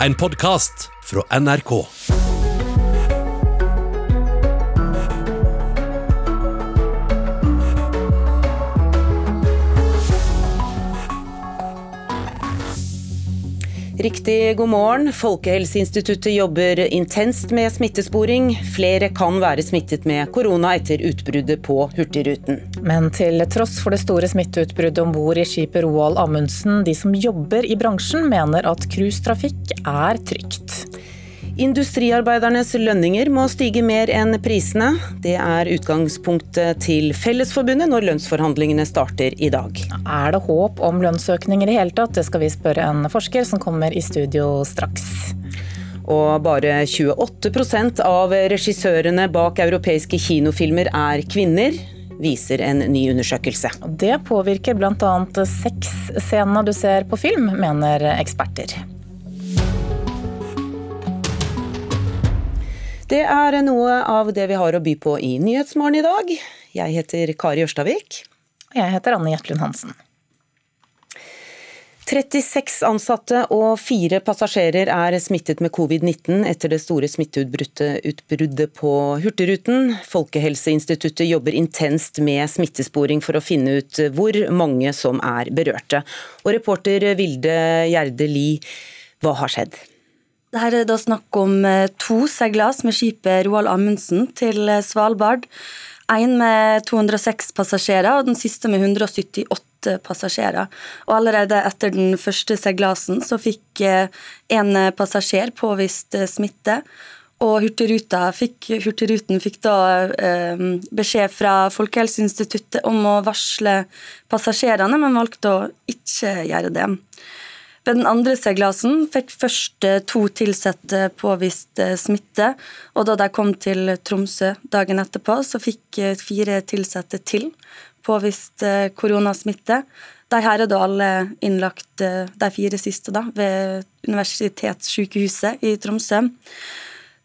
En podkast fra NRK. Riktig god morgen. Folkehelseinstituttet jobber intenst med smittesporing. Flere kan være smittet med korona etter utbruddet på Hurtigruten. Men til tross for det store smitteutbruddet om bord i skipet Roald Amundsen, de som jobber i bransjen mener at cruisetrafikk er trygt. Industriarbeidernes lønninger må stige mer enn prisene. Det er utgangspunktet til Fellesforbundet når lønnsforhandlingene starter i dag. Er det håp om lønnsøkninger i hele tatt? Det skal vi spørre en forsker som kommer i studio straks. Og bare 28% av regissørene bak europeiske kinofilmer er kvinner viser en ny undersøkelse. Det påvirker bl.a. sexscenene du ser på film, mener eksperter. Det er noe av det vi har å by på i Nyhetsmorgen i dag. Jeg heter Kari Ørstavik. Jeg heter Anne Gjertlund Hansen. 36 ansatte og fire passasjerer er smittet med covid-19 etter det store smitteutbruddet på Hurtigruten. Folkehelseinstituttet jobber intenst med smittesporing for å finne ut hvor mange som er berørte. Og reporter Vilde Gjerde Li, hva har skjedd? Her er det snakk om eh, to seilas med skipet Roald Amundsen til Svalbard. Én med 206 passasjerer og den siste med 178 passasjerer. Og Allerede etter den første seglasen så fikk eh, en passasjer påvist smitte. Og fikk, Hurtigruten fikk da eh, beskjed fra Folkehelseinstituttet om å varsle passasjerene, men valgte å ikke gjøre det. Ved den andre seglasen fikk først to ansatte påvist eh, smitte, og da de kom til Tromsø dagen etterpå, så fikk eh, fire ansatte til påvist eh, koronasmitte. De her er da alle innlagt, de fire siste, da, ved Universitetssykehuset i Tromsø.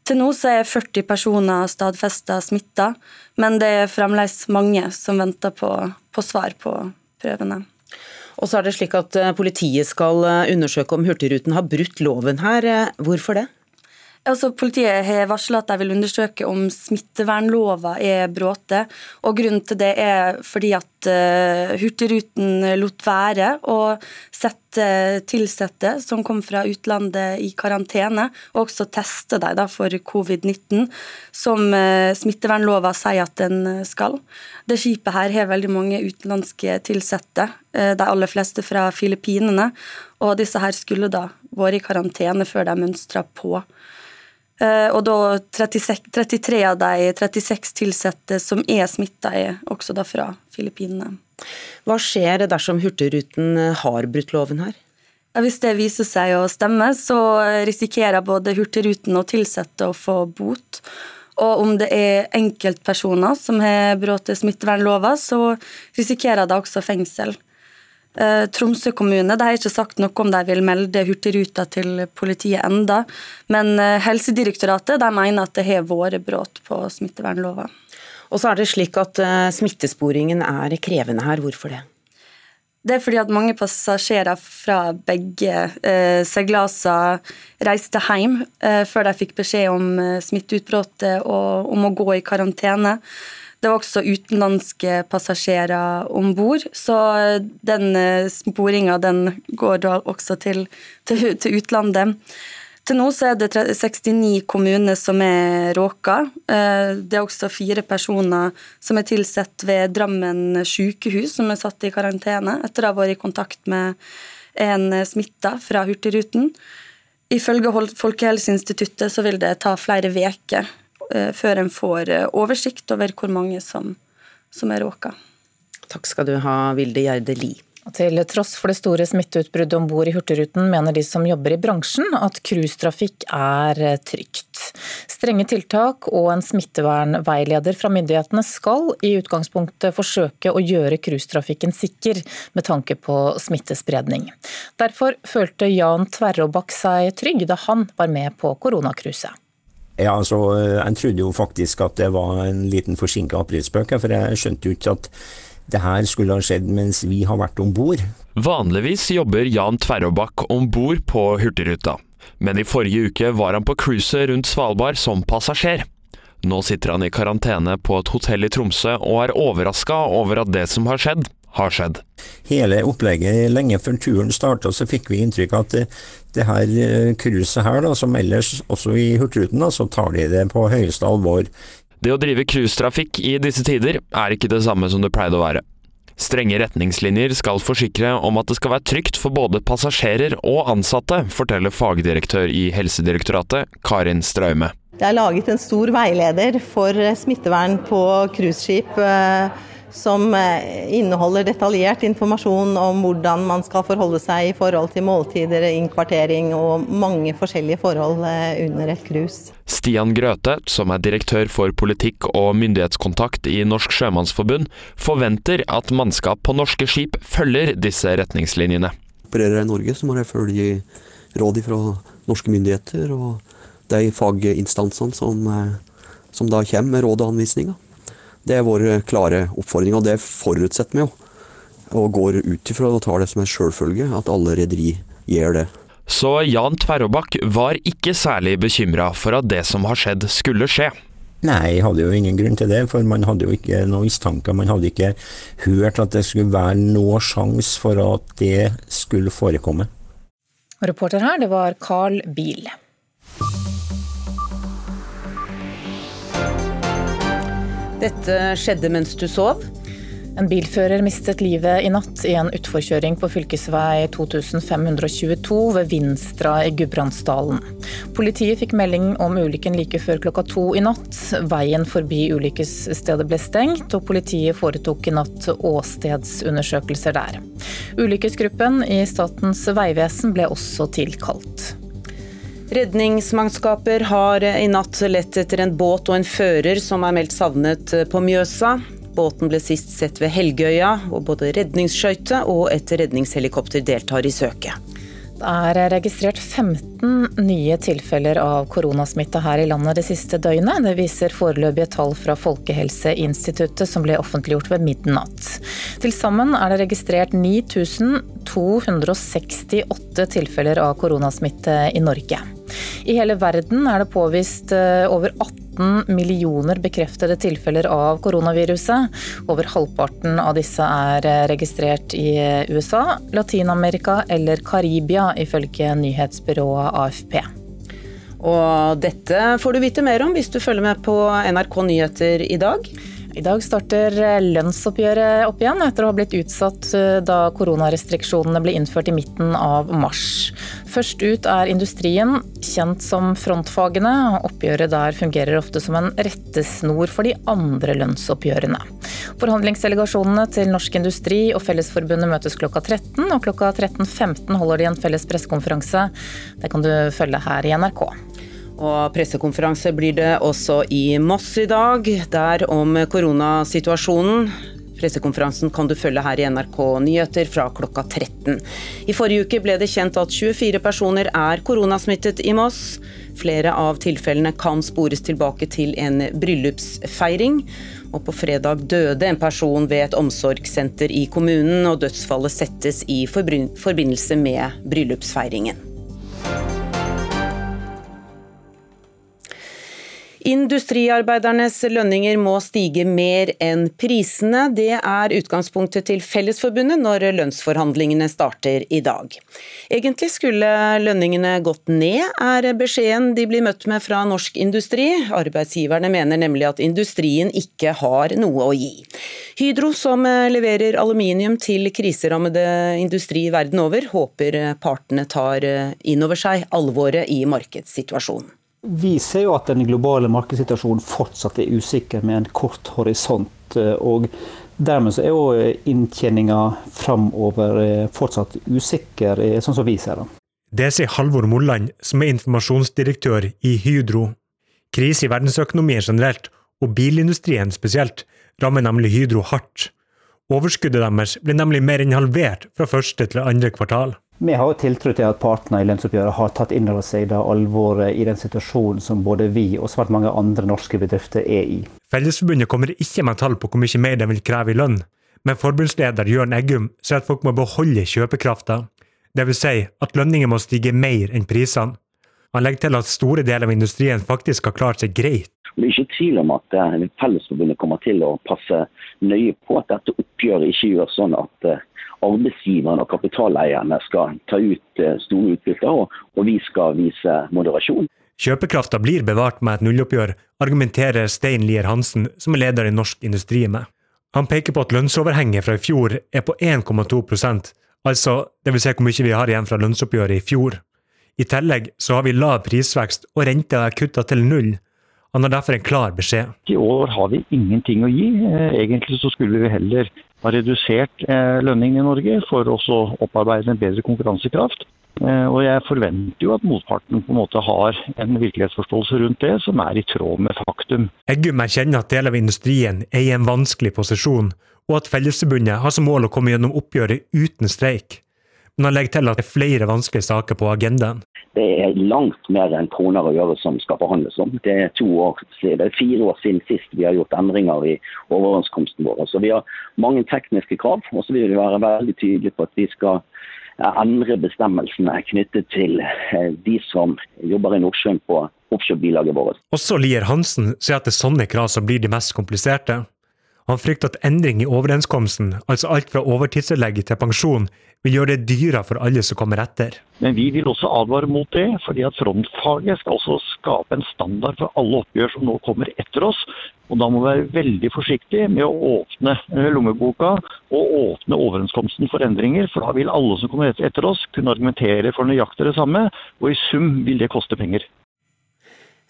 Til nå så er 40 personer stadfesta smitta, men det er fremdeles mange som venter på, på svar på prøvene. Og så er det slik at eh, Politiet skal eh, undersøke om Hurtigruten har brutt loven her. Eh, hvorfor det? Altså, politiet har varsla at de vil undersøke om smittevernlova er brutt. Og grunnen til det er fordi at uh, Hurtigruten lot være å sette ansatte som kom fra utlandet i karantene, og også teste dem for covid-19, som uh, smittevernlova sier at den skal. Det skipet her har veldig mange utenlandske ansatte, uh, de aller fleste fra Filippinene. Og disse her skulle da vært i karantene før de mønstra på. Eh, og da 36, 33 av de 36 ansatte som er smitta, er også da fra Filippinene. Hva skjer dersom Hurtigruten eh, har brutt loven her? Hvis det viser seg å stemme, så risikerer både Hurtigruten og ansatte å få bot. Og om det er enkeltpersoner som har brutt smittevernloven, så risikerer de også fengsel. Eh, Tromsø kommune de har ikke sagt noe om de vil melde Hurtigruta til politiet enda, men eh, Helsedirektoratet de mener at det har vært brudd på smittevernlova. Og så er det slik at eh, Smittesporingen er krevende her. Hvorfor det? Det er fordi at mange passasjerer fra begge eh, seilaser reiste hjem eh, før de fikk beskjed om eh, smitteutbruddet og om å gå i karantene. Det var også utenlandske passasjerer om bord, så den eh, sporinga går da også til, til, til, utlandet. Til nå så er det 69 kommuner som er råka. Eh, det er også fire personer som er tilsatt ved Drammen sykehus, som er satt i karantene etter å ha vært i kontakt med en smitta fra Hurtigruten. Ifølge Folkehelseinstituttet så vil det ta flere uker Eh, før en får eh, oversikt over hvor mange som, som er råka. Takk skal du ha, Vilde Gjerde Li. Til tross for det store smitteutbruddet om bord i Hurtigruten, mener de som jobber i bransjen at cruisetrafikk er eh, trygt. Strenge tiltak og en smittevernveileder fra myndighetene skal i utgangspunktet forsøke å gjøre cruisetrafikken sikker med tanke på smittespredning. Derfor følte Jan Tverråbakk seg trygg da han var med på koronacruiset. Ja, altså, Jeg trodde jo faktisk at det var en liten forsinka aprilspøk, for jeg skjønte jo ikke at det her skulle ha skjedd mens vi har vært om bord. Vanligvis jobber Jan Tverråbakk om bord på Hurtigruta. Men i forrige uke var han på cruiset rundt Svalbard som passasjer. Nå sitter han i karantene på et hotell i Tromsø og er overraska over at det som har skjedd, har skjedd. Hele opplegget lenge før turen starta, så fikk vi inntrykk av at det, her eh, cruiset her, da, som ellers også i Hurtigruten, så tar de det på høyeste alvor. Det å drive cruisetrafikk i disse tider er ikke det samme som det pleide å være. Strenge retningslinjer skal forsikre om at det skal være trygt for både passasjerer og ansatte, forteller fagdirektør i Helsedirektoratet, Karin Straume. Det er laget en stor veileder for smittevern på cruiseskip eh, som eh, inneholder detaljert informasjon om hvordan man skal forholde seg i forhold til måltider, innkvartering og mange forskjellige forhold eh, under et cruise. Stian Grøthe, som er direktør for politikk og myndighetskontakt i Norsk Sjømannsforbund, forventer at mannskap på norske skip følger disse retningslinjene. Opererer jeg i Norge, så må jeg følge råd fra norske myndigheter. og de faginstansene som, eh, som da kommer med råd og anvisninger. Det er vår klare oppfordring, og det forutsetter vi jo. Og går ut ifra og tar det som en selvfølge at alle rederi gjør det. Så Jan Tverrobakk var ikke særlig bekymra for at det som har skjedd, skulle skje. Nei, jeg hadde jo ingen grunn til det, for man hadde jo ikke noen mistanker. Man hadde ikke hørt at det skulle være noen sjanse for at det skulle forekomme. Reporter her, det var Carl Biel. Dette skjedde mens du sov. En bilfører mistet livet i natt i en utforkjøring på fv. 2522 ved Vinstra i Gudbrandsdalen. Politiet fikk melding om ulykken like før klokka to i natt. Veien forbi ulykkesstedet ble stengt, og politiet foretok i natt åstedsundersøkelser der. Ulykkesgruppen i Statens vegvesen ble også tilkalt. Redningsmannskaper har i natt lett etter en båt og en fører som er meldt savnet på Mjøsa. Båten ble sist sett ved Helgøya, og både redningsskøyte og et redningshelikopter deltar i søket. Det er registrert 15 nye tilfeller av koronasmitte her i landet det siste døgnet. Det viser foreløpige tall fra Folkehelseinstituttet som ble offentliggjort ved midnatt. Til sammen er det registrert 9268 tilfeller av koronasmitte i Norge. I hele verden er det påvist eh, over 18 18 millioner bekreftede tilfeller av koronaviruset. Over halvparten av disse er eh, registrert i eh, USA, Latin-Amerika eller Karibia, ifølge nyhetsbyrået AFP. Og dette får du vite mer om hvis du følger med på NRK Nyheter i dag. I dag starter lønnsoppgjøret opp igjen, etter å ha blitt utsatt eh, da koronarestriksjonene ble innført i midten av mars. Først ut er industrien, kjent som frontfagene. Oppgjøret der fungerer ofte som en rettesnor for de andre lønnsoppgjørene. Forhandlingsdelegasjonene til Norsk Industri og Fellesforbundet møtes klokka 13, og klokka 13.15 holder de en felles pressekonferanse. Det kan du følge her i NRK. Og pressekonferanse blir det også i Moss i dag, der om koronasituasjonen. Pressekonferansen kan du følge her i NRK Nyheter fra klokka 13. I forrige uke ble det kjent at 24 personer er koronasmittet i Moss. Flere av tilfellene kan spores tilbake til en bryllupsfeiring. Og på fredag døde en person ved et omsorgssenter i kommunen, og dødsfallet settes i forbindelse med bryllupsfeiringen. Industriarbeidernes lønninger må stige mer enn prisene. Det er utgangspunktet til Fellesforbundet når lønnsforhandlingene starter i dag. Egentlig skulle lønningene gått ned, er beskjeden de blir møtt med fra Norsk Industri. Arbeidsgiverne mener nemlig at industrien ikke har noe å gi. Hydro, som leverer aluminium til kriserammede industri verden over, håper partene tar inn over seg alvoret i markedssituasjonen. Vi ser jo at den globale markedssituasjonen fortsatt er usikker med en kort horisont. Eh, og dermed så er jo inntjeninga framover eh, fortsatt usikker, eh, sånn som vi ser det. Det sier Halvor Molland, som er informasjonsdirektør i Hydro. Krise i verdensøkonomien generelt, og bilindustrien spesielt, rammer nemlig Hydro hardt. Overskuddet deres ble nemlig mer enn halvert fra første til andre kvartal. Vi har jo tiltro til at partene i lønnsoppgjøret har tatt inn over seg det alvoret i den situasjonen som både vi og svært mange andre norske bedrifter er i. Fellesforbundet kommer ikke med tall på hvor mye mer de vil kreve i lønn, men forbundsleder Jørn Eggum sier at folk må beholde kjøpekrafta. Det vil si at lønninger må stige mer enn prisene. Han legger til at store deler av industrien faktisk har klart seg greit. Det er ikke tvil om at eh, Fellesforbundet kommer til å passe nøye på at dette oppgjøret ikke gjør sånn at eh, arbeidsgiverne og kapitaleierne skal ta ut eh, store utbytter, og vi skal vise moderasjon. Kjøpekrafta blir bevart med et nulloppgjør, argumenterer Stein Lier Hansen, som er leder i Norsk Industri med. Han peker på at lønnsoverhenget fra i fjor er på 1,2% altså dvs. Si hvor mye vi har igjen fra lønnsoppgjøret i fjor. I tillegg så har vi lav prisvekst, og renta er kutta til null. Han har derfor en klar beskjed. I år har vi ingenting å gi. Eh, egentlig så skulle vi heller ha redusert eh, lønningen i Norge for å opparbeide en bedre konkurransekraft. Eh, og jeg forventer jo at motparten på en måte har en virkelighetsforståelse rundt det som er i tråd med faktum. Eggum erkjenner at deler av industrien er i en vanskelig posisjon, og at Fellesforbundet har som mål å komme gjennom oppgjøret uten streik. Men han legger til at det er flere vanskelige saker på agendaen. Det er langt mer enn kroner å gjøre som skal forhandles om. Det er, år, det er fire år siden sist vi har gjort endringer i overenskomsten vår. Så Vi har mange tekniske krav, og så vil vi være veldig tydelige på at vi skal endre bestemmelsene knyttet til eh, de som jobber i Nordsjøen på offshorebilaget vårt. Også Lier Hansen sier at det er sånne krav som blir de mest kompliserte. Han frykter at endring i overenskomsten, altså alt fra overtidstillegg til pensjon, vil gjøre det dyrere for alle som kommer etter. Men vi vil også advare mot det, fordi at frontfaget skal også skape en standard for alle oppgjør som nå kommer etter oss. Og Da må vi være veldig forsiktige med å åpne eh, lommeboka og åpne overenskomsten for endringer. For da vil alle som kommer etter oss kunne argumentere for nøyaktig det samme, og i sum vil det koste penger.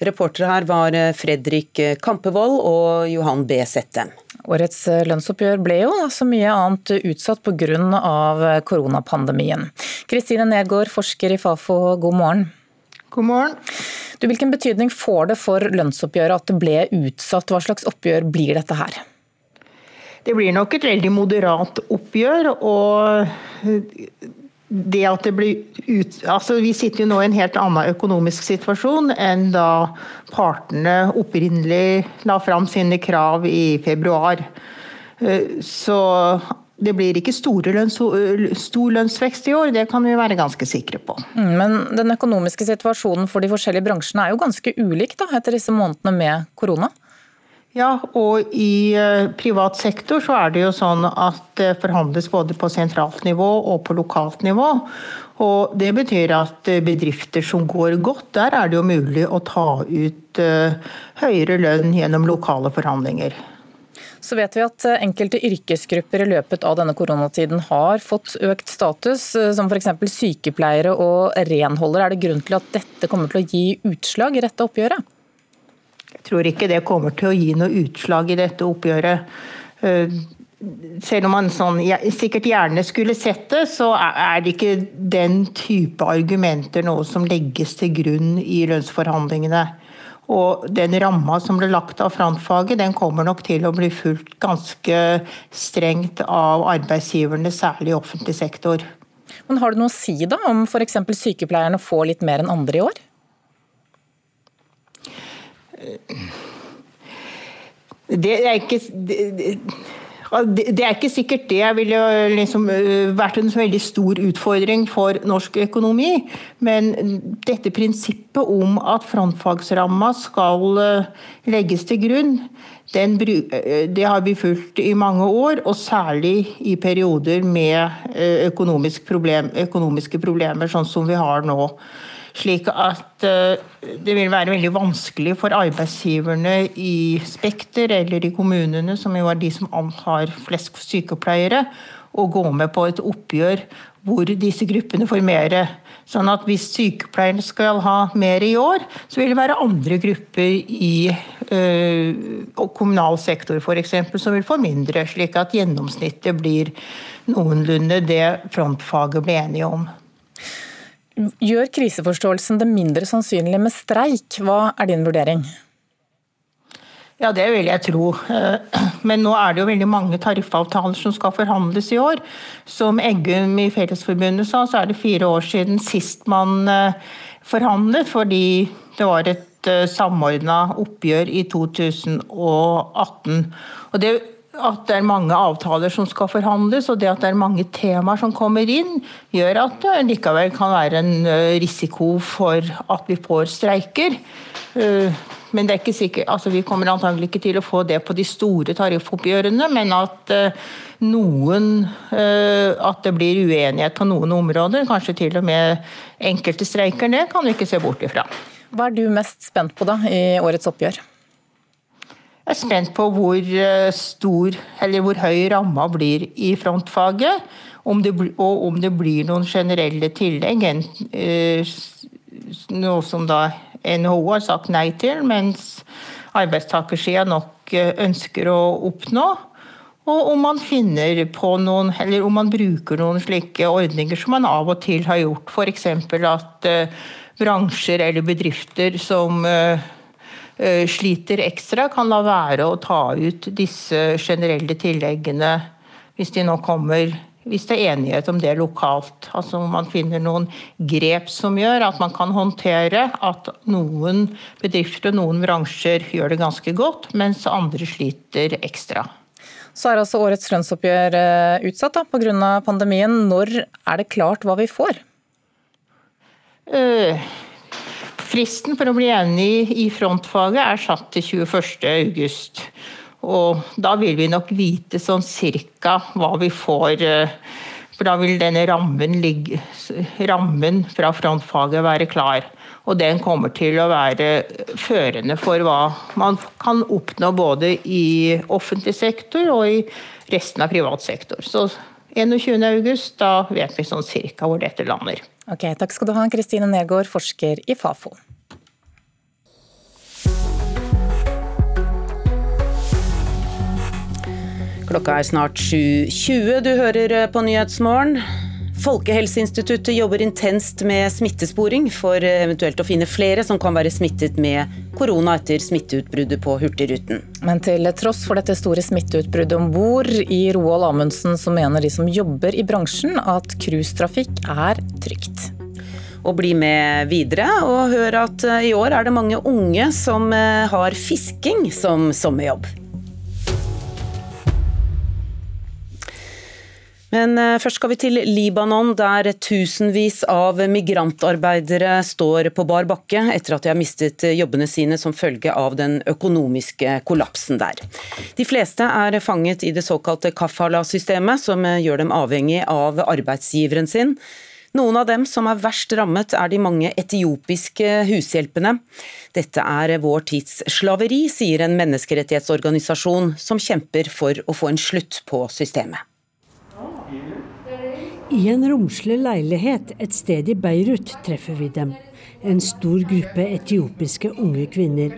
Reportere her var eh, Fredrik Kampevold og Johan B. Settem. Årets eh, lønnsoppgjør ble jo så mye annet utsatt pga. Eh, koronapandemien. Kristine Nergård, forsker i Fafo, god morgen. God morgen. Du, hvilken betydning får det for lønnsoppgjøret at det ble utsatt? Hva slags oppgjør blir dette her? Det blir nok et veldig moderat oppgjør. og det at det blir ut, altså Vi sitter jo nå i en helt annen økonomisk situasjon enn da partene opprinnelig la fram sine krav i februar. Eh, så det blir ikke lønns, stor lønnsvekst i år, det kan vi være ganske sikre på. Mm, men den økonomiske situasjonen for de forskjellige bransjene er jo ganske ulik da, etter disse månedene med korona? Ja, og i eh, privat sektor så er det jo sånn at det forhandles både på sentralt nivå og på lokalt nivå. Og det betyr at eh, bedrifter som går godt, der er det jo mulig å ta ut eh, høyere lønn gjennom lokale forhandlinger. Så vet vi at enkelte yrkesgrupper i løpet av denne koronatiden har fått økt status, som f.eks. sykepleiere og renholdere. Er det grunn til at dette kommer til å gi utslag i dette oppgjøret? Tror ikke det kommer til å gi noe utslag i dette oppgjøret. Eh, selv om man sånn, sikkert gjerne skulle sett det, så er det ikke den type argumenter nå som legges til grunn i lønnsforhandlingene. Og den ramma som ble lagt av frontfaget, den kommer nok til å bli fulgt ganske strengt av arbeidsgiverne, særlig i offentlig sektor. Men Har det noe å si da om f.eks. sykepleierne får litt mer enn andre i år? Det er ikke det, det er ikke sikkert det ville liksom vært en veldig stor utfordring for norsk økonomi. Men dette prinsippet om at frontfagsramma skal legges til grunn, den, det har vi fulgt i mange år, og særlig i perioder med økonomisk problem, økonomiske problemer, sånn som vi har nå. Slik at eh, det vil være veldig vanskelig for arbeidsgiverne i Spekter eller i kommunene, som jo er de som har flest sykepleiere, å gå med på et oppgjør hvor disse gruppene får mer. Sånn at hvis sykepleierne skal ha mer i år, så vil det være andre grupper i øh, kommunal sektor f.eks. som vil få mindre, slik at gjennomsnittet blir noenlunde det frontfaget ble enige om. Gjør kriseforståelsen det mindre sannsynlig med streik? Hva er din vurdering? Ja, det vil jeg tro. Eh, men nå er det jo veldig mange tariffavtaler som skal forhandles i år. Som Eggum i Fellesforbundet sa, så er det fire år siden sist man eh, forhandlet, fordi det var et eh, samordna oppgjør i 2018. Og det at det er mange avtaler som skal forhandles, og det at det er mange temaer som kommer inn, gjør at det likevel kan være en eh, risiko for at vi får streiker. Eh, men det er ikke sikkert, altså vi kommer antagelig ikke til å få det på de store tariffoppgjørene, men at eh, noen At det blir uenighet på noen områder, kanskje til og med enkelte streiker, det kan vi ikke se bort ifra. Hva er du mest spent på da i årets oppgjør? Jeg er spent på hvor eh, stor, eller hvor høy ramma blir i frontfaget. Om det, og om det blir noen generelle tillegg. Eh, noe som da NHO har sagt nei til, mens arbeidstakersida nok eh, ønsker å oppnå. Og om man finner på noen, eller om man bruker noen slike ordninger som man av og til har gjort. F.eks. at bransjer eller bedrifter som sliter ekstra, kan la være å ta ut disse generelle tilleggene hvis de nå kommer hvis det er enighet om det lokalt. Altså om Man finner noen grep som gjør at man kan håndtere at noen bedrifter og noen bransjer gjør det ganske godt, mens andre sliter ekstra. Så er altså årets lønnsoppgjør eh, utsatt pga. pandemien. Når er det klart hva vi får? Uh, Fristen for å bli enig i frontfaget er satt til 21.8. Og da vil vi nok vite sånn cirka hva vi får. Eh, for da vil denne rammen, ligge, rammen fra frontfaget være klar. Og den kommer til å være førende for hva man kan oppnå både i offentlig sektor og i resten av privat sektor. Så 21.8, da vet vi sånn cirka hvor dette lander. Ok, Takk skal du ha, Kristine Nergård, forsker i Fafo. Klokka er snart 7.20. Du hører på Nyhetsmorgen. Folkehelseinstituttet jobber intenst med smittesporing for eventuelt å finne flere som kan være smittet med korona etter smitteutbruddet på Hurtigruten. Men til tross for dette store smitteutbruddet om bord i Roald Amundsen, så mener de som jobber i bransjen at cruisetrafikk er trygt. Og bli med videre og hør at eh, i år er det mange unge som eh, har fisking som sommerjobb. Men eh, først skal vi til Libanon, der tusenvis av migrantarbeidere står på bar bakke etter at de har mistet jobbene sine som følge av den økonomiske kollapsen der. De fleste er fanget i det såkalte kafala-systemet, som gjør dem avhengig av arbeidsgiveren sin. Noen av dem som er verst rammet, er de mange etiopiske hushjelpene. Dette er vår tids slaveri, sier en menneskerettighetsorganisasjon som kjemper for å få en slutt på systemet. I en romslig leilighet et sted i Beirut treffer vi dem. En stor gruppe etiopiske unge kvinner.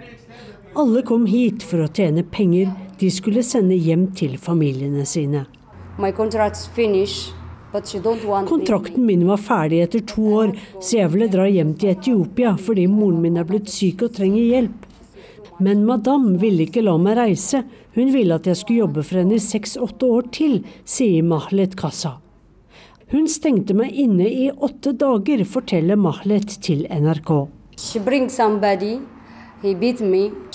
Alle kom hit for å tjene penger de skulle sende hjem til familiene sine. Kontrakten min var ferdig etter to år, så jeg ville dra hjem til Etiopia fordi moren min er blitt syk og trenger hjelp. Men madame ville ikke la meg reise, hun ville at jeg skulle jobbe for henne i seks-åtte år til, sier Mahlet Kassa. Hun stengte meg inne i åtte dager, forteller Mahlet til NRK.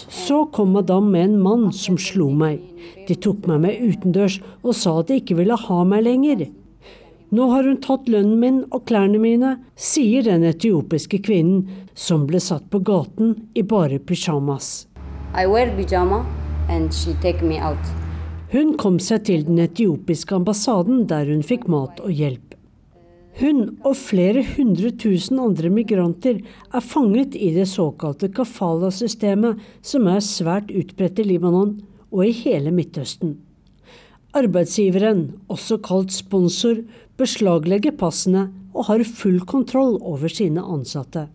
Så kom madame med en mann som slo meg. De tok meg med utendørs og sa at de ikke ville ha meg lenger. Nå har hun tatt lønnen min og klærne mine, sier den etiopiske kvinnen som ble satt på gaten i bare pysjamas. I wear pyjama and she take me out. Hun kom seg til den etiopiske ambassaden, der hun fikk mat og hjelp. Hun og flere hundre tusen andre migranter er fanget i det såkalte kafala-systemet, som er svært utbredt i Libanon og i hele Midtøsten. Arbeidsgiveren, også kalt sponsor, beslaglegger passene og har full kontroll over sine ansatte.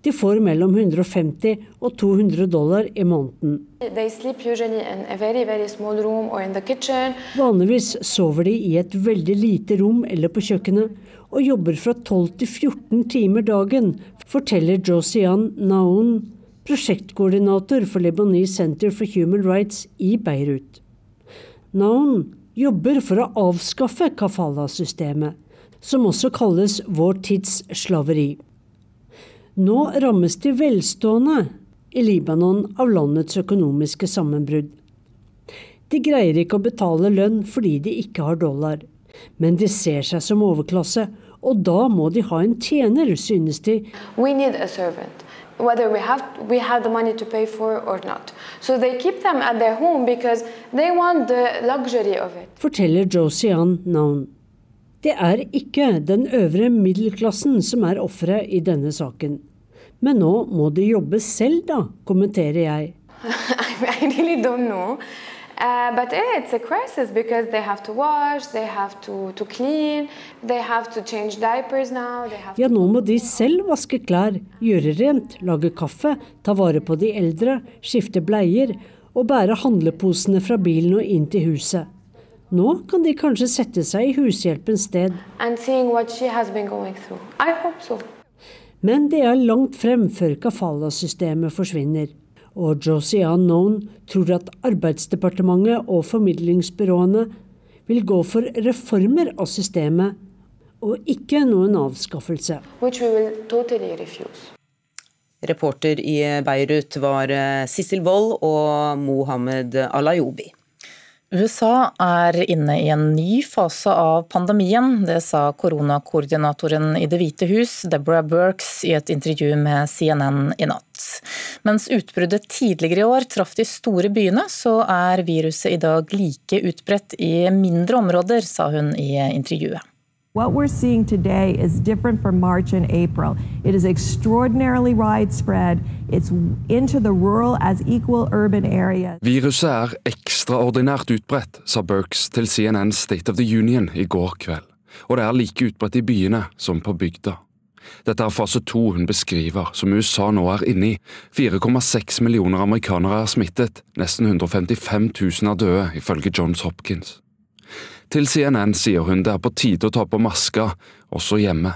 De får mellom 150 og 200 dollar i måneden. Very, very Vanligvis sover de i et veldig lite rom eller på kjøkkenet, og jobber fra 12 til 14 timer dagen, forteller Josian Naon, prosjektkoordinator for Lebanese Center for Human Rights i Beirut. Naon jobber for å avskaffe kafala-systemet, som også kalles vår tids slaveri. Nå rammes de velstående i Libanon av landets økonomiske sammenbrudd. De greier ikke å betale lønn fordi de ikke har dollar. Men de ser seg som overklasse, og da må de ha en tjener, synes de. We need a servant. Whether we have we have the money to pay for or not, so they keep them at their home because they want the luxury of it. Forteller Josian Noun. Det er ikke den øvre middelklassen som er offeret i denne saken. Men nå må de jobbe selv, da, kommenterer jeg. I really don't know. Uh, but it's a crisis because they have to wash, they have to, to clean, they have to change diapers now. Ja, nå må de selv vaske klær, gjøre rent, lage kaffe, ta vare på de eldre, skifte bleier og bære handleposene fra bilen og inn til huset. Nå kan de kanskje sette seg i hushjelpens sted. So. Men det er langt frem før kafala-systemet forsvinner og Josie Unknown tror at Arbeidsdepartementet og formidlingsbyråene vil gå for reformer av systemet, og ikke noen avskaffelse. Totally Reporter i Beirut var eh, Sissel Wold og Mohammed Alayoubi. USA er inne i en ny fase av pandemien. Det sa koronakoordinatoren i Det hvite hus, Deborah Burks, i et intervju med CNN i natt. Mens utbruddet tidligere i år traff de store byene, så er viruset i dag like utbredt i mindre områder, sa hun i intervjuet. What we're seeing today is different from March and April. It is extraordinarily widespread. It's into the rural as equal urban areas. Viruset er ekstraordinært utbredt, sa Burks til CNN State of the Union i går kveld. Og det er like utbredt i byene som på bygda. Dette er fase to hun beskriver, som USA nå er inne i. 4,6 millioner amerikanere er smittet, nesten 155 000 er døde, ifølge Johns Hopkins. Til CNN sier hun det er på tide å ta på maska, også hjemme.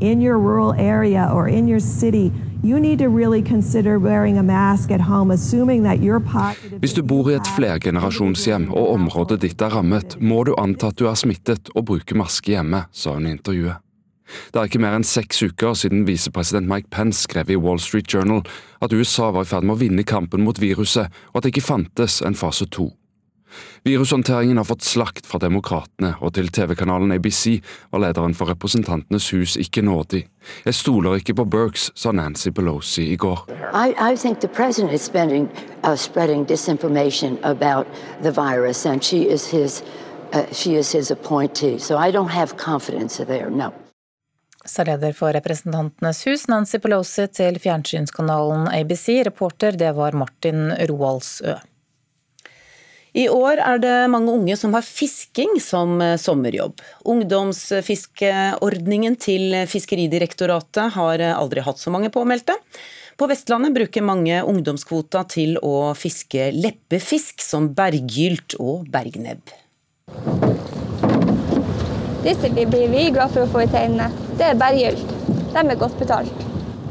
in your rural area or in your city, you need to really consider wearing a mask at home, assuming that you're positive. Hvis du bor i et flergenerasjonshjem og området ditt er rammet, må du anta at du er smittet og bruke maske hjemme, sa hun i intervjuet. Det er ikke mer enn seks uker siden visepresident Mike Pence skrev i Wall Street Journal at USA var i ferd med å vinne kampen mot viruset, og at det ikke fantes en fase to. Virushåndteringen har fått slakt fra demokratene, og til TV-kanalen ABC var lederen for Representantenes hus ikke nådig. Jeg stoler ikke på Burks, sa Nancy Pelosi i går. I, I think the president is spending, uh, spreading disinformation about the virus, and she is his, uh, she is his appointee. So I don't have confidence there, no sa leder for Representantenes hus, Nancy Pelosi, til fjernsynskanalen ABC. Reporter, det var Martin Roaldsø. I år er det mange unge som har fisking som eh, sommerjobb. Ungdomsfiskeordningen til Fiskeridirektoratet har eh, aldri hatt så mange påmeldte. På Vestlandet bruker mange ungdomskvota til å fiske leppefisk som berggylt og bergnebb. Disse blir vi glad for å få i teinene. Det er berggylt. De er godt betalt.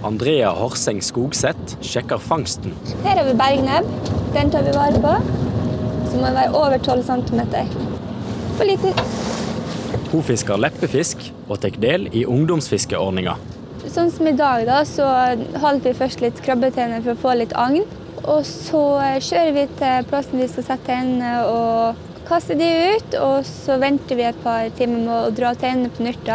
Andrea Horseng Skogseth sjekker fangsten. Her har vi bergnebb. Den tar vi vare på. Så må den være over 12 cm. For lite. Hun fisker leppefisk og tar del i ungdomsfiskeordninga. Sånn som i dag, da, så holder vi først litt krabbetenner for å få litt agn. Og så kjører vi til plassen vi skal sette tennene og kaster de ut, og så venter vi et par timer med å dra tennene på nytt.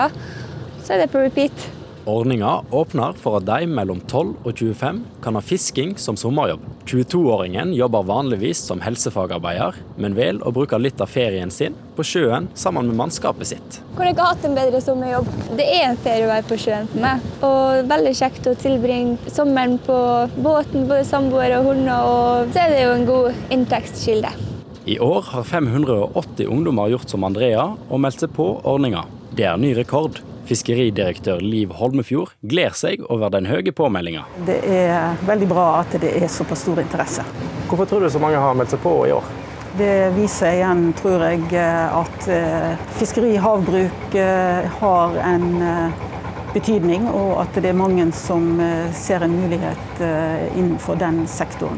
Så er det på repeat. Ordninga åpner for at de mellom 12 og 25 kan ha fisking som sommerjobb. 22-åringen jobber vanligvis som helsefagarbeider, men vel å bruke litt av ferien sin på sjøen sammen med mannskapet sitt. Kunne ikke hatt en bedre sommerjobb. Det er en ferie å være på sjøen for meg. Og veldig kjekt å tilbringe sommeren på båten, både samboere og hunder. Og så er det jo en god inntektskilde. I år har 580 ungdommer gjort som Andrea og meldt seg på ordninga. Det er ny rekord. Fiskeridirektør Liv Holmefjord gleder seg over den høye påmeldinga. Det er veldig bra at det er såpass stor interesse. Hvorfor tror du så mange har meldt seg på i år? Det viser igjen, tror jeg, at eh, fiskeri og havbruk eh, har en eh, betydning, og at det er mange som ser en mulighet innenfor den sektoren.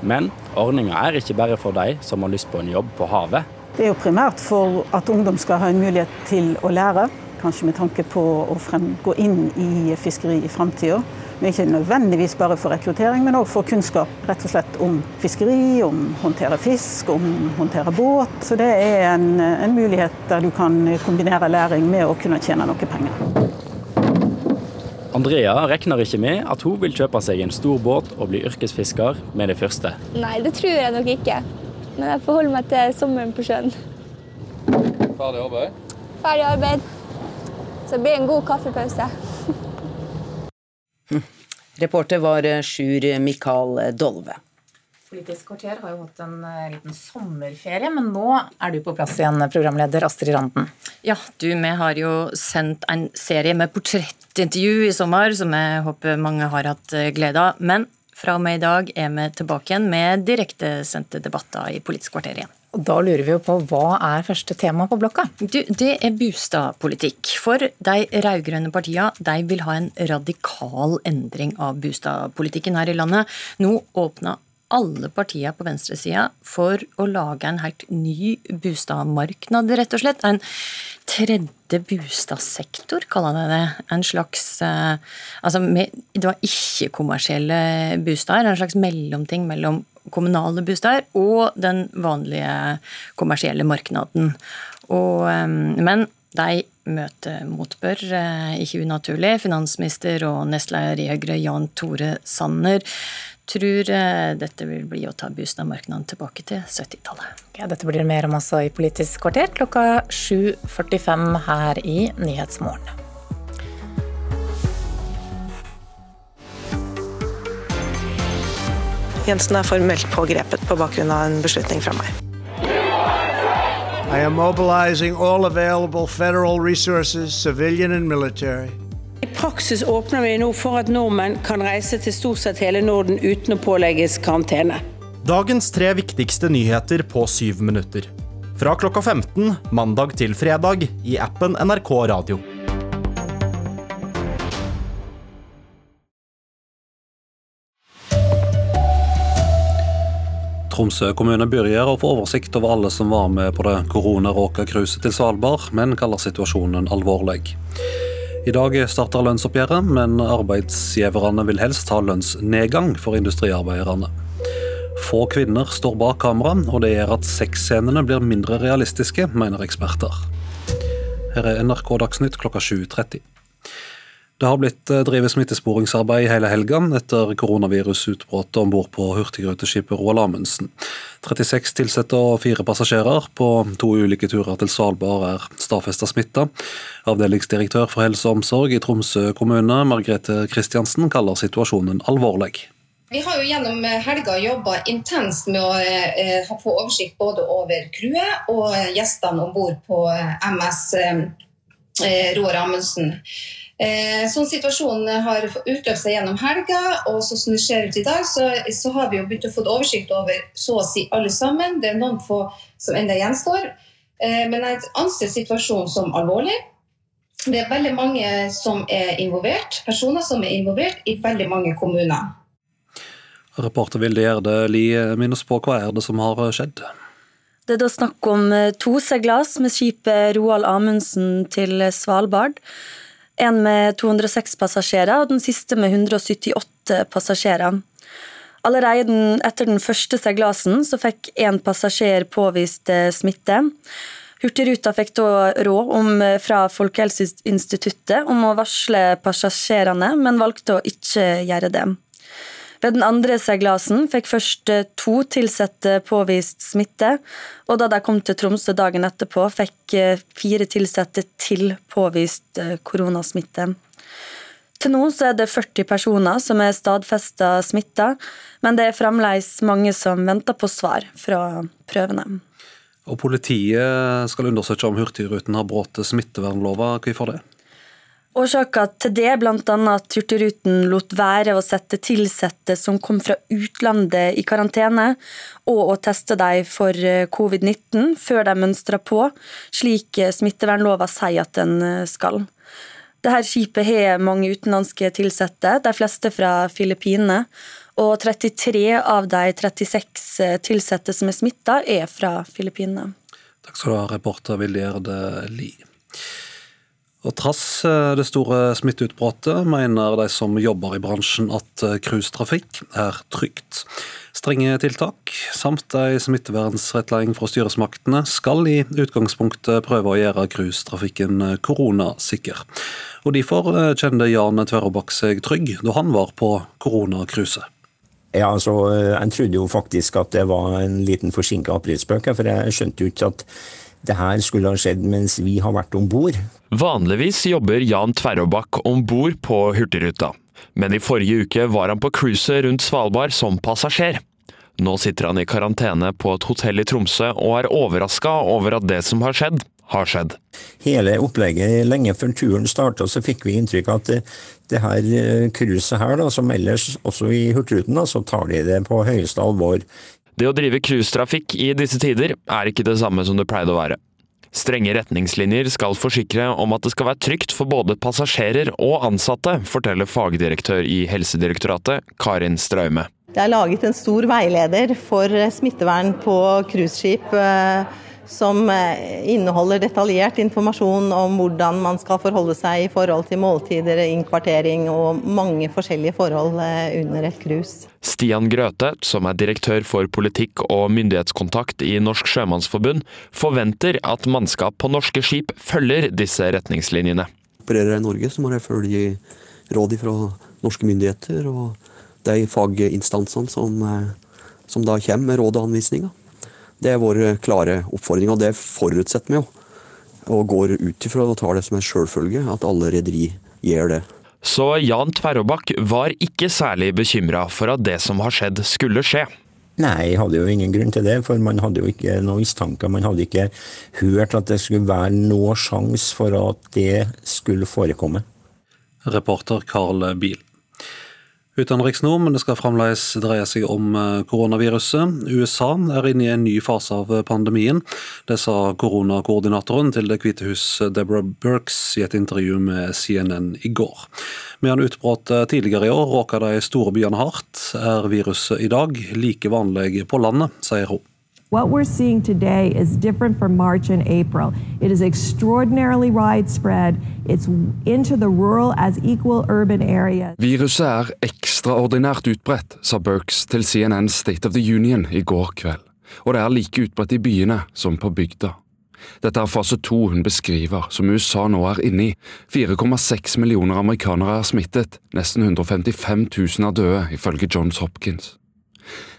Men ordninga er ikke bare for de som har lyst på en jobb på havet. Det er jo primært for at ungdom skal ha en mulighet til å lære, kanskje med tanke på å frem, gå inn i fiskeri i framtida. Ikke nødvendigvis bare for rekruttering, men òg for kunnskap rett og slett om fiskeri, om håndtere fisk, om håndtere båt. Så det er en, en mulighet der du kan kombinere læring med å kunne tjene noe penger. Andrea regner ikke med at hun vil kjøpe seg en stor båt og bli yrkesfisker med det første. Nei, det tror jeg nok ikke. Men jeg forholder meg til sommeren på sjøen. Ferdig arbeid? Ferdig arbeid. Så det blir en god kaffepause. Reporter var eh, Sjur Mikael Dolve. Politisk kvarter har jo hatt en eh, liten sommerferie, men nå er du på plass igjen, programleder Astrid Randen. Ja, du, vi har jo sendt en serie med portrettintervju i sommer, som jeg håper mange har hatt eh, glede av. Men fra og med i dag er vi tilbake igjen med direktesendte debatter i Politisk kvarter igjen. Og Da lurer vi jo på hva er første tema på blokka? Du, det er bostadpolitikk. For de rød-grønne partiene vil ha en radikal endring av bostadpolitikken her i landet. Nå åpner alle partiene på venstresida for å lage en helt ny bostadmarknad, rett og slett. En tredje bostadsektor, kaller de det. En slags eh, Altså, det var ikke-kommersielle bostader. en slags mellomting mellom kommunale boliger og den vanlige kommersielle markedet. Men de møter motbør, eh, ikke unaturlig. Finansminister og nestleder i Høyre, Jan Tore Sanner, tror eh, dette vil bli å ta boligmarkedene tilbake til 70-tallet. Ja, dette blir mer om også i Politisk kvarter klokka 7.45 her i Nyhetsmorgen. Jensen er formelt pågrepet på bakgrunn av en beslutning fra meg. I am mobilizing all available federal resources, civilian and military. I praksis åpner vi nå for at nordmenn kan reise til stort sett hele Norden uten å pålegges karantene. Dagens tre viktigste nyheter på syv minutter. Fra klokka 15 mandag til fredag i appen NRK Radio. Tromsø kommune begynner å få oversikt over alle som var med på det koronaråka cruiset til Svalbard, men kaller situasjonen alvorlig. I dag starter lønnsoppgjøret, men arbeidsgiverne vil helst ha lønnsnedgang for industriarbeiderne. Få kvinner står bak kamera, og det gjør at sexscenene blir mindre realistiske, mener eksperter. Her er NRK Dagsnytt klokka 7.30. Det har blitt eh, drevet smittesporingsarbeid hele helga etter koronavirusutbruddet om bord på hurtigruteskipet Roald Amundsen. 36 ansatte og fire passasjerer på to ulike turer til Svalbard er stadfesta smitta. Avdelingsdirektør for helse og omsorg i Tromsø kommune, Margrethe Kristiansen, kaller situasjonen alvorlig. Vi har jo gjennom helga jobba intenst med å eh, få oversikt både over crewet og gjestene om bord på MS eh, Roar Amundsen. Eh, sånn situasjonen har utløpt seg gjennom helga, og så som det ser ut i dag, så, så, har vi jo begynt å få oversikt over så å si alle sammen. Det er noen få som ennå gjenstår. Eh, men jeg anser situasjonen som alvorlig. Det er veldig mange som er involvert, personer som er involvert i veldig mange kommuner. Reporter Vilde Gjerde Lie, minn oss på hva er det som har skjedd? Det er da snakk om to seilas med skipet Roald Amundsen til Svalbard. En med 206 passasjerer og den siste med 178 passasjerer. Allerede etter den første seilasen så fikk én passasjer påvist eh, smitte. Hurtigruta fikk da råd om, eh, fra Folkehelseinstituttet om å varsle passasjerene, men valgte å ikke gjøre det. Ved den andre seilasen fikk først eh, to ansatte påvist smitte, og da de kom til Tromsø dagen etterpå, fikk eh, fire ansatte til påvist eh, koronasmitte. Til nå er det 40 personer som er stadfesta smitta, men det er fremdeles mange som venter på svar fra prøvene. Og Politiet skal undersøke om Hurtigruten har brutt smittevernlova. Hvorfor det? Årsaker til det bl.a. at Hurtigruten lot være å sette ansatte som kom fra utlandet i karantene, og å teste dem for eh, covid-19 før de mønstra på, slik eh, smittevernlova sier at den eh, skal. Dette skipet har mange utenlandske ansatte, de fleste fra Filippinene. Og 33 av de 36 ansatte som er smitta, er fra Filippinene. Takk skal du ha, reporter Vilde Gjerde Lie. Og Trass eh, det store smitteutbruddet mener de som jobber i bransjen at eh, cruisetrafikk er trygt. Strenge tiltak samt ei smittevernrettledning fra styresmaktene skal i utgangspunktet prøve å gjøre cruisetrafikken koronasikker. Og Derfor kjente Jan Tverrobakk seg trygg da han var på koronacruiset. Ja, altså, Jeg trodde jo faktisk at det var en liten forsinka aprilspøk, for jeg skjønte jo ikke at det her skulle ha skjedd mens vi har vært om bord. Vanligvis jobber Jan Tverrobakk om bord på Hurtigruta, men i forrige uke var han på cruiset rundt Svalbard som passasjer. Nå sitter han i karantene på et hotell i Tromsø og er overraska over at det som har skjedd, har skjedd. Hele opplegget lenge før turen starta, så fikk vi inntrykk av at det, det her eh, cruiset her, da, som ellers også i Hurtigruten, så tar de det på høyeste alvor. Det å drive cruisetrafikk i disse tider er ikke det samme som det pleide å være. Strenge retningslinjer skal forsikre om at det skal være trygt for både passasjerer og ansatte, forteller fagdirektør i Helsedirektoratet, Karin Straume. Det er laget en stor veileder for smittevern på cruiseskip eh, som eh, inneholder detaljert informasjon om hvordan man skal forholde seg i forhold til måltider, innkvartering og mange forskjellige forhold eh, under et cruise. Stian Grøthe, som er direktør for politikk og myndighetskontakt i Norsk Sjømannsforbund, forventer at mannskap på norske skip følger disse retningslinjene. Opererer jeg i Norge, så må jeg følge råd fra norske myndigheter og de faginstansene som, eh, som da kommer med råd og anvisninger. Det er vår klare oppfordring, og det forutsetter vi jo. Og går ut ifra og tar det som en sjølfølge at alle rederi gjør det. Så Jan Tverrobakk var ikke særlig bekymra for at det som har skjedd, skulle skje. Nei, jeg hadde jo ingen grunn til det, for man hadde jo ikke noen mistanker. Man hadde ikke hørt at det skulle være noe sjanse for at det skulle forekomme. Reporter Karl Biel. Utenriks nå, men det skal fremdeles dreie seg om eh, koronaviruset. USA er inne i en ny fase av pandemien. Det sa koronakoordinatoren til Det hvite hus, Deborah Birks i et intervju med CNN i går. Medan utbruddet tidligere i år råket de store byene hardt, er viruset i dag like vanlig på landet, sier hun. What we're seeing today is different from March and April. It is extraordinarily widespread. It's into the rural as equal urban areas. Viruset er ekstraordinært utbredt, sa Burks til CNN State of the Union i går kveld. Og det er like utbredt i byene som på bygda. Dette er fase to hun beskriver, som USA nå er inne i. 4,6 millioner amerikanere er smittet, nesten 155 000 er døde, ifølge Johns Hopkins.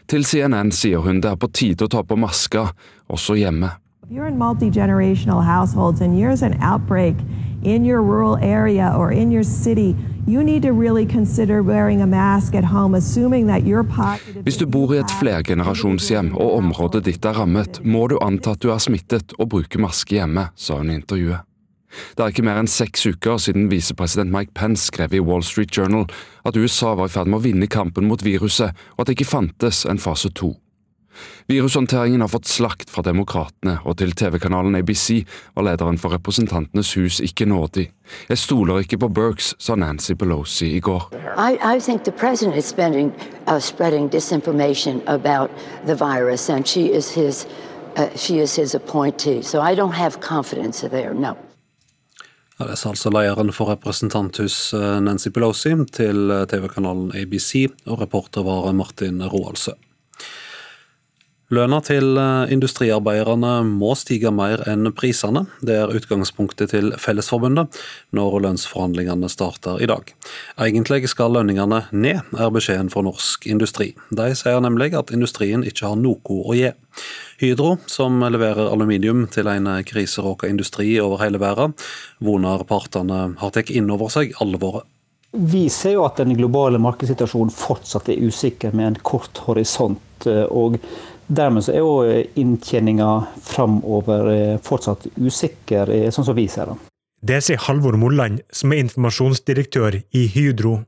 Til CNN sier hun det er på tide å ta på maska, også hjemme. You're in multi-generational households and there's an outbreak in your rural area or in your city, you need to really consider wearing a mask at home, assuming that you're positive. Hvis du bor i et flergenerasjonshjem og området ditt er rammet, må du anta at du er smittet og bruke maske hjemme, sa hun i intervjuet. Det er ikke mer enn seks uker siden visepresident Mike Pence skrev i Wall Street Journal at USA var i ferd med å vinne kampen mot viruset, og at det ikke fantes en fase to. Virushåndteringen har fått slakt fra demokratene, og til TV-kanalen ABC var lederen for Representantenes hus ikke nådig. Jeg stoler ikke på Burks, sa Nancy Pelosi i går. I, I think the president is spending, uh, spreading disinformation about the virus, and she is his, uh, she is his appointee. So I don't have confidence there, no. Ja, det sa altså lederen for representanthus eh, Nancy Pelosi til eh, TV-kanalen ABC, og reporter var Martin Roaldsø. Lønna til eh, industriarbeiderne må stige mer enn prisene. Det er utgangspunktet til Fellesforbundet når lønnsforhandlingene starter i dag. Egentlig skal lønningene ned, er beskjeden fra Norsk Industri. De sier nemlig at industrien ikke har noe å gi. Hydro, som leverer aluminium til en kriseråka industri over hele verden, voner partene har tatt inn over seg alvoret. Vi ser jo at den globale markedssituasjonen fortsatt er usikker med en kort horisont. og Dermed så er jo eh, inntjeninga framover eh, fortsatt usikker, eh, sånn som vi ser det. Det sier Halvor Molland, som er informasjonsdirektør i Hydro.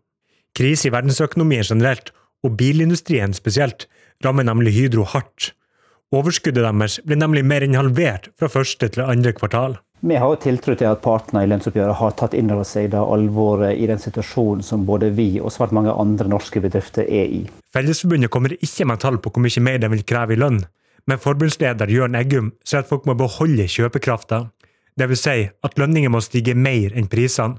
Krise i verdensøkonomien generelt, og bilindustrien spesielt, rammer nemlig Hydro hardt. Overskuddet deres ble nemlig mer enn halvert fra første til andre kvartal. Vi har tiltro til at partene i lønnsoppgjøret har tatt inn over seg det alvoret i den situasjonen som både vi og svært mange andre norske bedrifter er i. Fellesforbundet kommer ikke med tall på hvor mye mer de vil kreve i lønn, men forbundsleder Jørn Eggum sier at folk må beholde kjøpekrafta. dvs. Si at lønninger må stige mer enn prisene.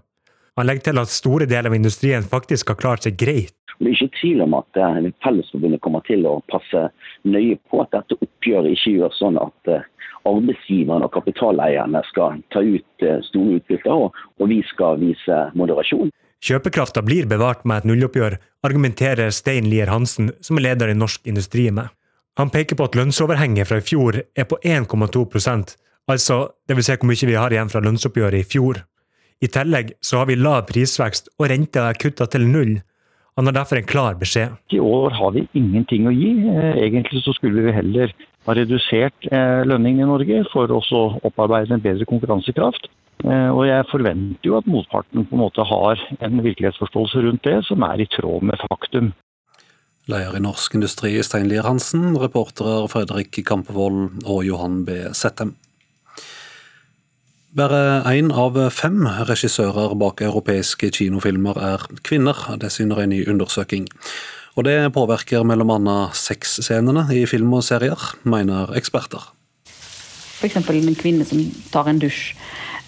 Han legger til at store deler av industrien faktisk har klart seg greit. Det er ikke tvil om at eh, Fellesforbundet kommer til å passe nøye på at dette oppgjøret ikke gjør sånn at eh, arbeidsgiverne og kapitaleierne skal ta ut eh, store utbytter, og vi skal vise moderasjon. Kjøpekrafta blir bevart med et nulloppgjør, argumenterer Stein Lier Hansen, som er leder i Norsk Industri med. Han peker på at lønnsoverhenget fra i fjor er på 1,2% altså dvs. Si hvor mye vi har igjen fra lønnsoppgjøret i fjor. I tillegg så har vi lav prisvekst, og renta er kutta til null. Han har derfor en klar beskjed. I år har vi ingenting å gi. Eh, egentlig så skulle vi heller ha redusert lønningene lønningen i Norge for å opparbeide en bedre konkurransekraft. Eh, og jeg forventer jo at motparten på en måte har en virkelighetsforståelse rundt det som er i tråd med faktum. Leder i Norsk Industri Stein Lier Hansen, reportere Fredrik Kampevold og Johan B. Settem. Bare én av fem regissører bak europeiske kinofilmer er kvinner. Det syner en ny undersøking. Og det påvirker bl.a. sexscenene i film og serier, mener eksperter. F.eks. en kvinne som tar en dusj,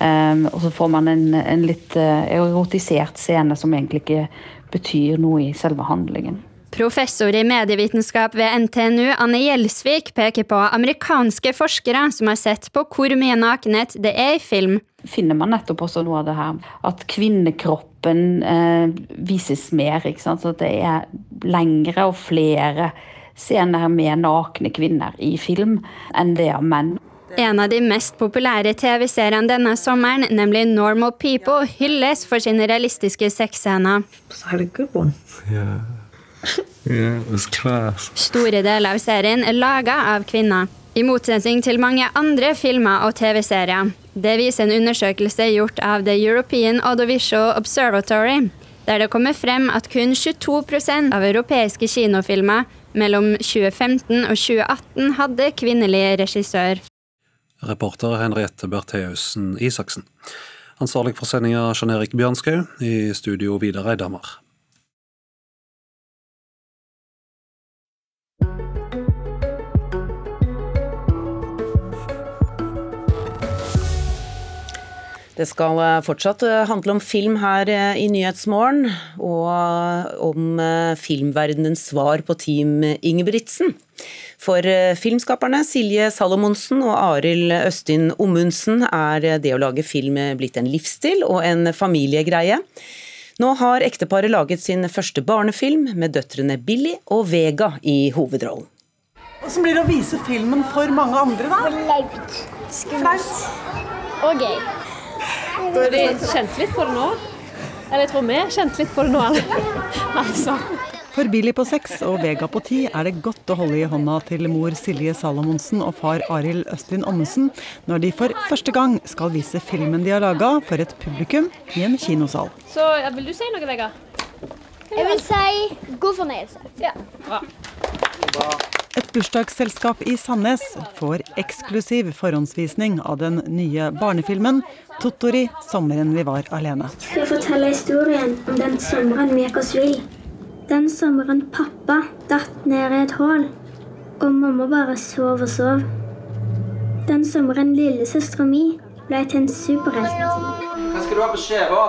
um, og så får man en, en litt uh, erotisert scene som egentlig ikke betyr noe i selve handlingen. Professor i medievitenskap ved NTNU, Anne Gjelsvik, peker på amerikanske forskere som har sett på hvor mye nakenhet det er i film. Finner man nettopp også noe av det her at kvinnekroppen eh, vises mer. ikke sant? Så det er lengre og flere scener med nakne kvinner i film enn det av menn. En av de mest populære TV-seriene denne sommeren, nemlig Normal People, hylles for sine realistiske sexscener. Yeah. Yeah, Store deler av serien er laga av kvinner, i motsetning til mange andre filmer og TV-serier. Det viser en undersøkelse gjort av The European Audiovisual Observatory, der det kommer frem at kun 22% av europeiske kinofilmer mellom 2015 og 2018 hadde kvinnelig regissør. Reporter Henriette Bertheussen Isaksen. Ansvarlig for sendinga Jan Erik Bjørnskaug. I studio Vidar Eidhammer. Det skal eh, fortsatt eh, handle om film her eh, i Nyhetsmorgen, og om filmverdenens svar på Team Ingebrigtsen. For filmskaperne Silje Salomonsen og Arild Østin Ommundsen er det å lage film blitt en livsstil og en familiegreie. Nå har ekteparet laget sin første barnefilm med døtrene Billy og Vega i hovedrollen. Hvordan blir det å vise filmen for mange andre, da? Flaut. Skummelt. Og gøy. Har de kjent litt på det nå? Eller jeg tror vi har kjent litt på det nå, altså. For Billy på seks og Vega på ti er det godt å holde i hånda til mor Silje Salomonsen og far Arild Østlin Amundsen når de for første gang skal vise filmen de har laga for et publikum i en kinosal. Så Vil du si noe, Vega? Jeg vil si god fornøyelse. Ja. Bra. Et bursdagsselskap i Sandnes får eksklusiv forhåndsvisning av den nye barnefilmen 'Tottori sommeren vi var alene'. Skal jeg fortelle historien om den sommeren vi gikk oss vill? Den sommeren pappa datt ned i et hull, og mamma bare sov og sov. Den sommeren lillesøstera mi ble til en superhelt. Hva skal du ha på skiva?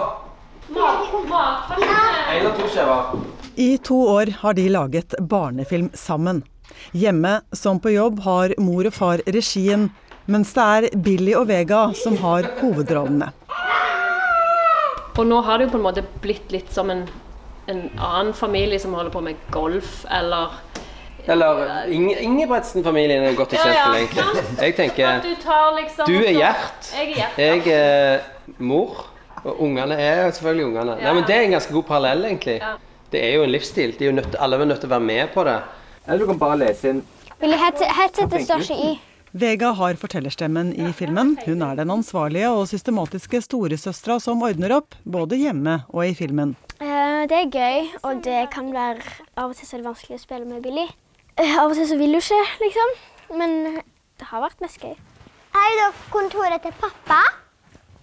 Én av to skiver. I to år har de laget barnefilm sammen. Hjemme som på jobb har mor og far regien, mens det er Billy og Vega som har hovedrollene. Og nå har det jo på en måte blitt litt som en, en annen familie som holder på med golf, eller eller Ingebretsen-familien er godt eksempel, ja, ja. egentlig. Jeg tenker Du, liksom, du er Gjert. Jeg er Jeg er mor. Og ungene er selvfølgelig ungene. Ja. Nei, men Det er en ganske god parallell, egentlig. Det er jo en livsstil. Er nødt, alle er nødt til å være med på det. Eller du kan bare lese inn. Headsetet står ikke i. Vega har fortellerstemmen i filmen. Hun er den ansvarlige og systematiske storesøstera som ordner opp, både hjemme og i filmen. Uh, det er gøy, og det kan være Av og til så er det vanskelig å spille med Billy. Uh, av og til så vil hun ikke, liksom. Men det har vært mest gøy. Her er da kontoret til pappa.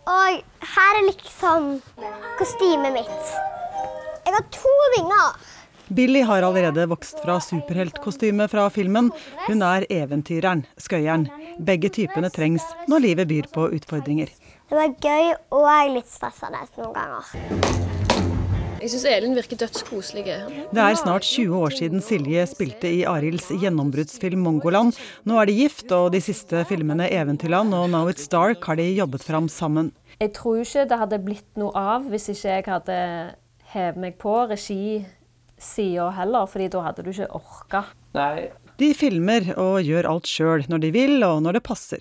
Og her er liksom kostymet mitt. Jeg har to vinger. Billy har allerede vokst fra superheltkostyme fra filmen. Hun er eventyreren, skøyeren. Begge typene trengs når livet byr på utfordringer. Det var gøy og litt stressende noen ganger. Jeg syns Elin virker dødskoselig. Det er snart 20 år siden Silje spilte i Arilds gjennombruddsfilm 'Mongoland'. Nå er de gift, og de siste filmene 'Eventyrland' og 'Now It's Dark' har de jobbet fram sammen. Jeg tror ikke det hadde blitt noe av hvis ikke jeg hadde hevet meg på regisida heller, fordi da hadde du ikke orka. Nei, De filmer og gjør alt sjøl når de vil og når det passer.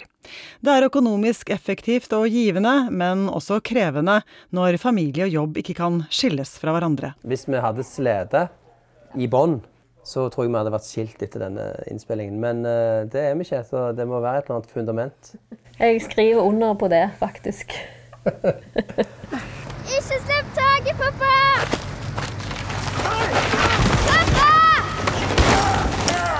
Det er økonomisk effektivt og givende, men også krevende når familie og jobb ikke kan skilles fra hverandre. Hvis vi hadde slitt i bånn, så tror jeg vi hadde vært skilt etter denne innspillingen. Men uh, det er vi ikke, så det må være et eller annet fundament. Jeg skriver under på det, faktisk. Ikke slipp taket, pappa!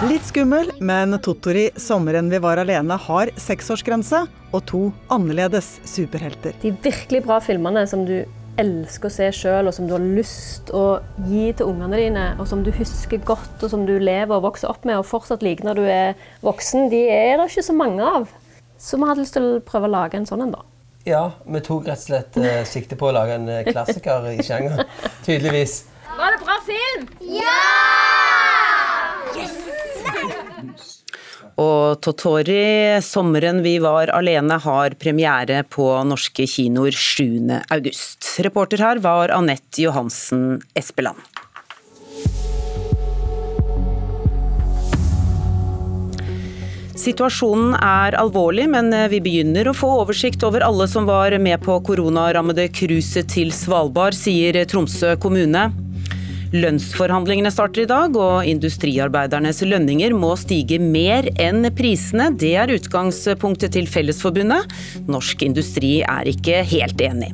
Litt skummel, men Tottori 'Sommeren vi var alene' har seksårsgrense og to annerledes superhelter. De virkelig bra filmene som du elsker å se sjøl, og som du har lyst å gi til ungene dine, og som du husker godt, og som du lever og vokser opp med og fortsatt liker når du er voksen, de er det ikke så mange av. Så vi hadde lyst til å prøve å lage en sånn en, da. Ja, vi tok rett og slett eh, sikte på å lage en eh, klassiker i sjangeren. Tydeligvis. Var det bra film? Ja! Og Totori, 'Sommeren vi var alene', har premiere på norske kinoer 7. august. Reporter her var Anette Johansen Espeland. Situasjonen er alvorlig, men vi begynner å få oversikt over alle som var med på koronarammede cruiset til Svalbard, sier Tromsø kommune. Lønnsforhandlingene starter i dag, og industriarbeidernes lønninger må stige mer enn prisene. Det er utgangspunktet til Fellesforbundet. Norsk industri er ikke helt enig.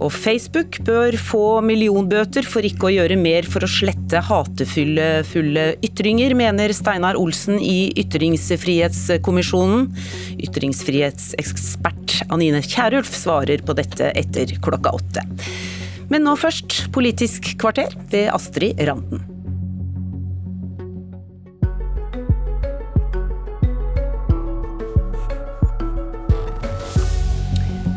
Og Facebook bør få millionbøter for ikke å gjøre mer for å slette hatefulle ytringer, mener Steinar Olsen i Ytringsfrihetskommisjonen. Ytringsfrihetsekspert Anine Kierulf svarer på dette etter klokka åtte. Men nå først Politisk kvarter ved Astrid Randen.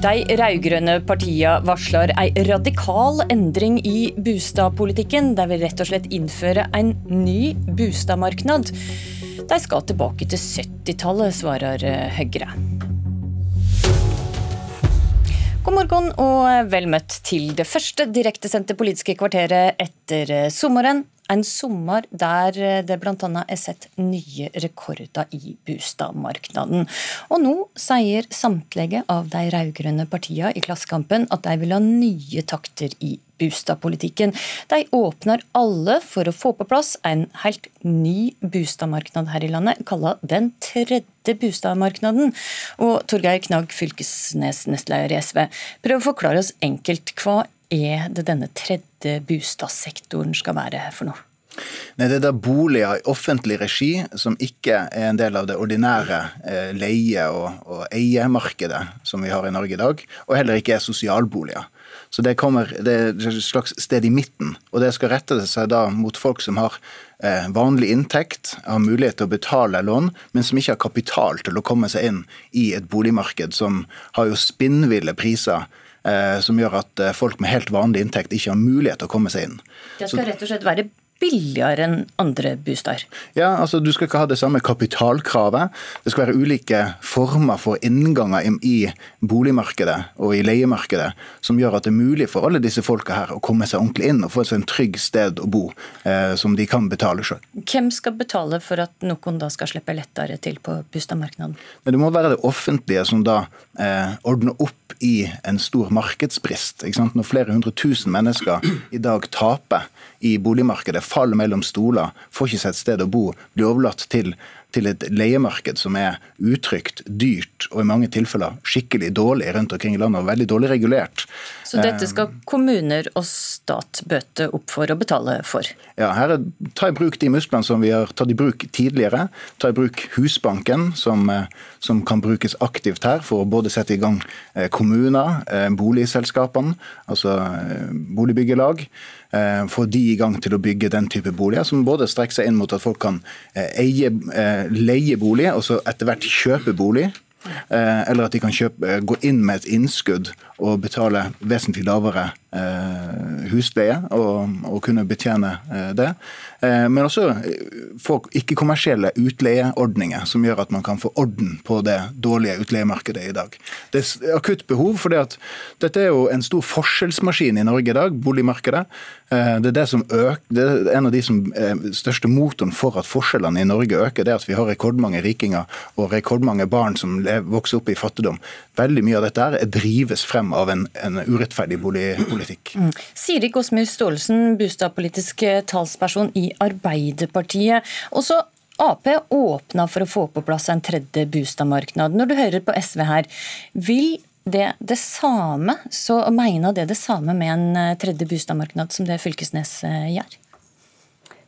De rød-grønne partiene varsler ei radikal endring i boligpolitikken. De vil rett og slett innføre en ny boligmarked. De skal tilbake til 70-tallet, svarer Høyre. God morgen og vel møtt til det første direktesendte politiske kvarteret etter sommeren. En sommer der det bl.a. er sett nye rekorder i boligmarkedet. Og nå sier samtlige av de rød-grønne partiene i Klassekampen at de vil ha nye takter i boligpolitikken. De åpner alle for å få på plass en helt ny boligmarked her i landet, kalla Den tredje boligmarkedet. Og Torgeir Knag Fylkesnes, nestleder i SV, prøv å forklare oss enkelt. Hva er det denne tredje boligsektoren skal være for noe? Nei, Det er da boliger i offentlig regi som ikke er en del av det ordinære eh, leie- og, og eiemarkedet som vi har i Norge i dag, og heller ikke er sosialboliger. Så det, kommer, det er et slags sted i midten, og det skal rette seg da mot folk som har eh, vanlig inntekt, har mulighet til å betale lån, men som ikke har kapital til å komme seg inn i et boligmarked som har jo spinnville priser som gjør at eh, folk med helt vanlig inntekt ikke har mulighet til å komme seg inn. Det skal rett og slett være billigere enn andre bostar. Ja, altså Du skal ikke ha det samme kapitalkravet. Det skal være ulike former for innganger i boligmarkedet og i leiemarkedet som gjør at det er mulig for alle disse folka her å komme seg ordentlig inn og få seg en trygg sted å bo eh, som de kan betale sjøl. Hvem skal betale for at noen da skal slippe lettere til på boligmarkedet? Det må være det offentlige som da eh, ordner opp i en stor markedsbrist. Når flere hundre tusen mennesker i dag taper i boligmarkedet, faller mellom stoler, får ikke seg et sted å bo, blir overlatt til, til et leiemarked som er utrygt, dyrt og i mange tilfeller skikkelig dårlig rundt omkring i landet, og veldig dårlig regulert. Så dette skal kommuner og stat bøte opp for å betale for? Ja, her er, ta i bruk de musklene som vi har tatt i bruk tidligere. Ta i bruk Husbanken, som, eh, som kan brukes aktivt her for å både sette i gang eh, kommuner, eh, boligselskapene, altså boligbyggelag. Få de i gang til å bygge den type boliger, som både strekker seg inn mot at folk kan eie, leie bolig og så etter hvert kjøpe bolig. eller at de kan kjøpe, gå inn med et innskudd og betale vesentlig lavere eh, husleie og, og, kunne betjene eh, det. Eh, men også få ikke-kommersielle utleieordninger som gjør at man kan få orden på det dårlige utleiemarkedet i dag. Det er akutt behov, for dette er jo en stor forskjellsmaskin i Norge i dag, boligmarkedet. Det er, det som øker, det er en av de som er største motoren for at forskjellene i Norge øker. det er at Vi har rekordmange rikinger og rekordmange barn som vokser opp i fattigdom. Veldig mye av dette her drives frem av en, en urettferdig boligpolitikk. Mm. Siri Gåsmyr Staalesen, bostadpolitisk talsperson i Arbeiderpartiet. Også Ap åpna for å få på plass en tredje boligmarked. Når du hører på SV her, vil det det samme, så mener det det samme med en eh, tredje boligmarked som det Fylkesnes eh, gjør?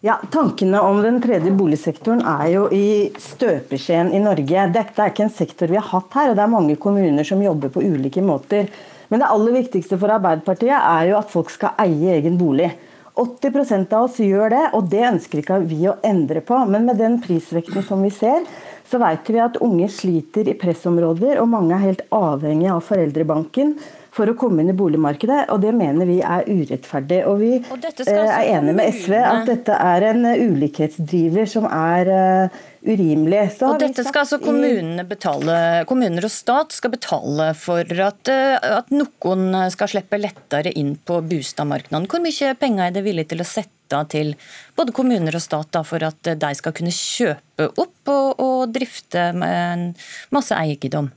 Ja, Tankene om den tredje boligsektoren er jo i støpeskjeen i Norge. Dette er ikke en sektor vi har hatt her, og det er mange kommuner som jobber på ulike måter. Men det aller viktigste for Arbeiderpartiet er jo at folk skal eie egen bolig. 80% av oss gjør det, og det ønsker ikke vi å endre på. Men med den prisvekten som vi ser, så vet vi at unge sliter i pressområder, og mange er helt avhengige av foreldrebanken for å komme inn i boligmarkedet, og det mener vi er urettferdig. Og vi og altså er enige med SV at dette er en ulikhetsdriver som er uh, urimelig. og dette skal altså kommunene betale, kommuner og stat skal betale for at, at noen skal slippe lettere inn på boligmarkedet. Hvor mye penger er det villig til å sette til både kommuner og stat da, for at de skal kunne kjøpe opp og, og drifte med masse eiendom?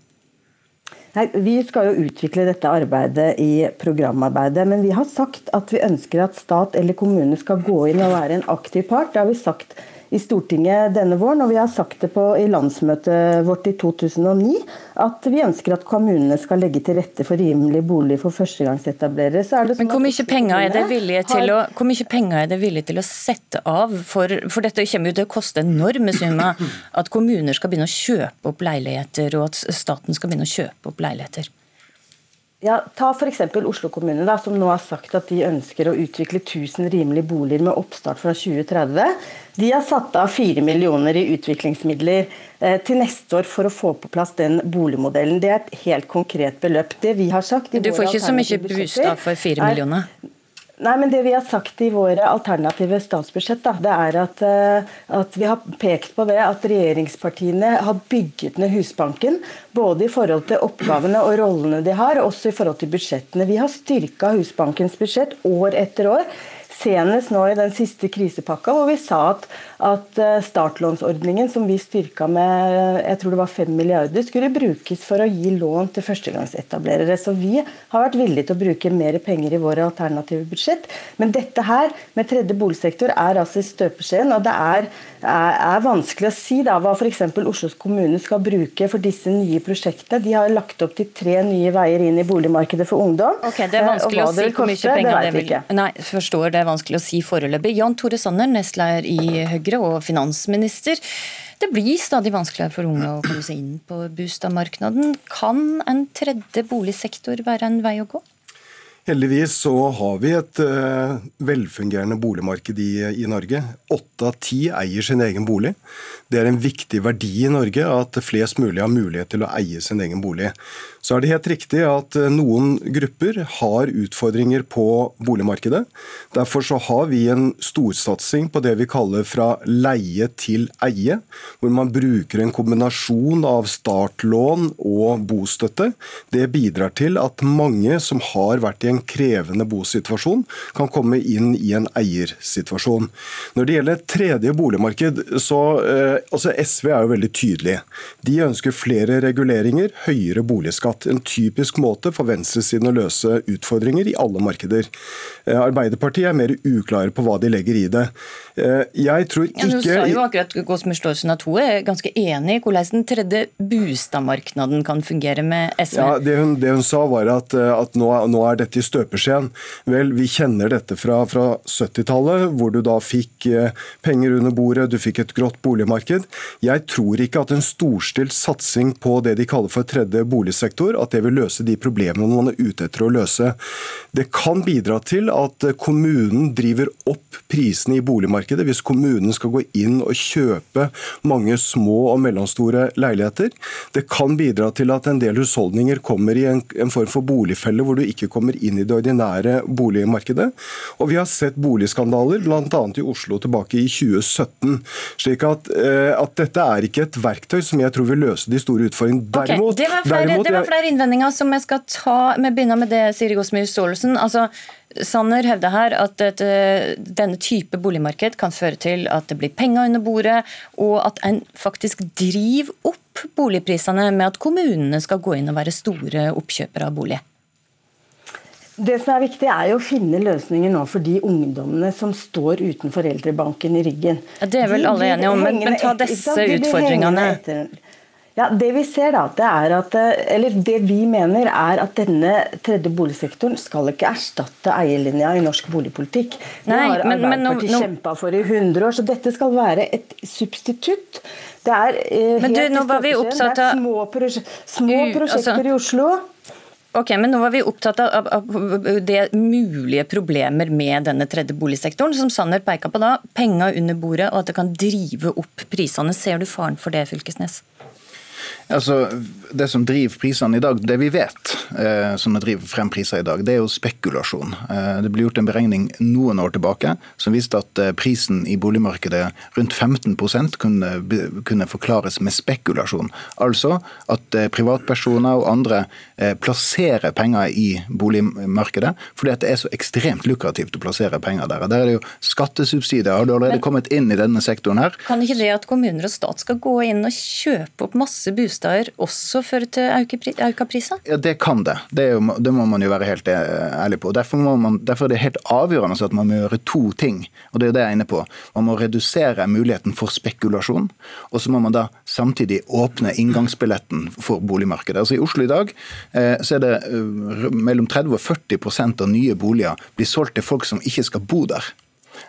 Nei, Vi skal jo utvikle dette arbeidet i programarbeidet. Men vi har sagt at vi ønsker at stat eller kommune skal gå inn og være en aktiv part. Det har vi sagt i Stortinget denne våren, og vi har sagt det på, i landsmøtet vårt i 2009 at vi ønsker at kommunene skal legge til rette for rimelig bolig for førstegangsetablerere. Men sånn hvor mye, penger er det villige til å, hvor mye penger er det villige til å sette av? For, for dette kommer jo til å koste enorme summer. At kommuner skal begynne å kjøpe opp leiligheter, og at staten skal begynne å kjøpe opp leiligheter. Ja, Ta f.eks. Oslo kommune, da, som nå har sagt at de ønsker å utvikle 1000 rimelige boliger med oppstart fra 2030. De har satt av 4 millioner i utviklingsmidler eh, til neste år for å få på plass den boligmodellen. Det er et helt konkret beløp. Det vi har sagt Du får ikke så mye bostad for 4 millioner? Nei, men Det vi har sagt i våre alternative statsbudsjett, da, det er at, uh, at, vi har pekt på det at regjeringspartiene har bygget ned Husbanken. Både i forhold til oppgavene og rollene de har, og også i forhold til budsjettene. Vi har styrka Husbankens budsjett år etter år. Senest nå i den siste krisepakka, hvor vi sa at, at eh, startlånsordningen, som vi styrka med jeg tror det var 5 milliarder, skulle brukes for å gi lån til førstegangsetablerere. Så vi har vært villige til å bruke mer penger i våre alternative budsjett. Men dette her, med tredje boligsektor, er altså i støpeskjeen. Og det er, er, er vanskelig å si da, hva f.eks. Oslo kommune skal bruke for disse nye prosjektene. De har lagt opp til tre nye veier inn i boligmarkedet for ungdom. Ok, Det er vanskelig å si hvor mye penger det vil Nei, forstår det vanskelig å si foreløpig. Jan Tore Sanner, nestleder i Høyre og finansminister. Det blir stadig vanskeligere for unge å komme seg inn på boligmarkedet. Kan en tredje boligsektor være en vei å gå? Heldigvis så har vi et uh, velfungerende boligmarked i, i Norge. Åtte av ti eier sin egen bolig. Det er en viktig verdi i Norge at flest mulig har mulighet til å eie sin egen bolig. Så er det helt riktig at eh, noen grupper har utfordringer på boligmarkedet. Derfor så har vi en storsatsing på det vi kaller fra leie til eie, hvor man bruker en kombinasjon av startlån og bostøtte. Det bidrar til at mange som har vært i en krevende bosituasjon, kan komme inn i en eiersituasjon. Når det gjelder tredje boligmarked, så eh, altså SV er jo veldig tydelig. De ønsker flere reguleringer, høyere boligskatt en typisk måte for venstresiden å løse utfordringer i alle markeder. Eh, Arbeiderpartiet er mer uklare på hva de legger i det. Eh, jeg tror ikke... Ja, du sa jo akkurat Gåsmyr Staalesen at hun er ganske enig i hvordan den tredje boligmarkedet kan fungere med SV. Ja, Det hun, det hun sa var at, at nå, nå, er dette i støpeskjeen. Vel, vi kjenner dette fra, fra 70-tallet, hvor du da fikk penger under bordet, du fikk et grått boligmarked. Jeg tror ikke at en storstilt satsing på det de kaller for tredje boligsektor at det vil løse de problemene man er ute etter å løse. Det kan bidra til at kommunen driver opp prisene i boligmarkedet hvis kommunen skal gå inn og kjøpe mange små og mellomstore leiligheter. Det kan bidra til at en del husholdninger kommer i en, en form for boligfelle hvor du ikke kommer inn i det ordinære boligmarkedet. Og vi har sett boligskandaler, bl.a. i Oslo tilbake i 2017. slik at, eh, at, dette er ikke et verktøy som jeg tror vil løse de store utfordringene. Derimot, okay, det, var flere, derimot, det var flere innvendinger som jeg skal ta. Vi begynner med det, Siri Gåsmyr Staalesen. Altså, Sanner hevder her at et, denne type boligmarked kan føre til at det blir penger under bordet, og at en faktisk driver opp boligprisene med at kommunene skal gå inn og være store oppkjøpere av bolig. Det som er viktig, er jo å finne løsninger nå for de ungdommene som står uten foreldrebanken i ryggen. Ja, det er vel de, alle enige om, men, men ta disse utfordringene. Ja, Det vi ser da, det er at, eller det vi mener er at denne tredje boligsektoren skal ikke erstatte eierlinja i norsk boligpolitikk. Det Nei, har Arbeiderpartiet no, kjempa for i 100 år, så dette skal være et substitutt. Det er eh, men du, nå var vi opptatt av små, prosje små prosjekter altså, i Oslo. Ok, men Nå var vi opptatt av, av det mulige problemer med denne tredje boligsektoren, som Sanner peka på da. Penga under bordet og at det kan drive opp prisene. Ser du faren for det, Fylkesnes? Altså, Det som driver prisene i dag, det vi vet eh, som driver frem priser i dag, det er jo spekulasjon. Eh, det ble gjort en beregning noen år tilbake som viste at eh, prisen i boligmarkedet rundt 15% kunne, kunne forklares med spekulasjon. Altså at eh, privatpersoner og andre eh, plasserer penger i boligmarkedet fordi at det er så ekstremt lukrativt å plassere penger der. Der er det jo skattesubsidier. Har du allerede kommet inn i denne sektoren her? Kan ikke det at kommuner og stat skal gå inn og kjøpe opp masse bostader bostader også føre til auka priser? Ja, Det kan det. Det, jo, det, må man jo være helt eh, ærlig på. Derfor, man, derfor, er det helt avgjørende at man må gjøre to ting. og Det er det jeg er inne på. Man må redusere muligheten for spekulasjon. Og så må man da samtidig åpne inngangsbilletten for boligmarkedet. Altså I Oslo i dag eh, så er det eh, mellom 30 og 40% av nye boliger blir solgt til folk som ikke skal bo der.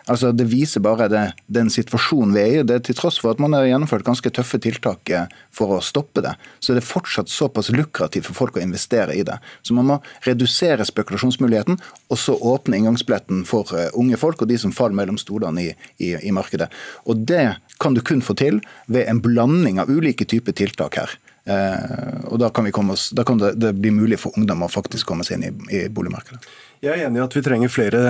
Altså, Det viser bare det, den situasjonen vi er i. Det Til tross for at man har gjennomført ganske tøffe tiltak eh, for å stoppe det, så er det fortsatt såpass lukrativt for folk å investere i det. Så man må redusere spekulasjonsmuligheten, og så åpne inngangsbilletten for eh, unge folk og de som faller mellom stolene i, i, i markedet. Og Det kan du kun få til ved en blanding av ulike typer tiltak her. Eh, og Da kan, oss, da kan det, det, bli mulig for ungdom å faktisk komme seg inn i, i boligmarkedet. Jeg er enig i at vi trenger flere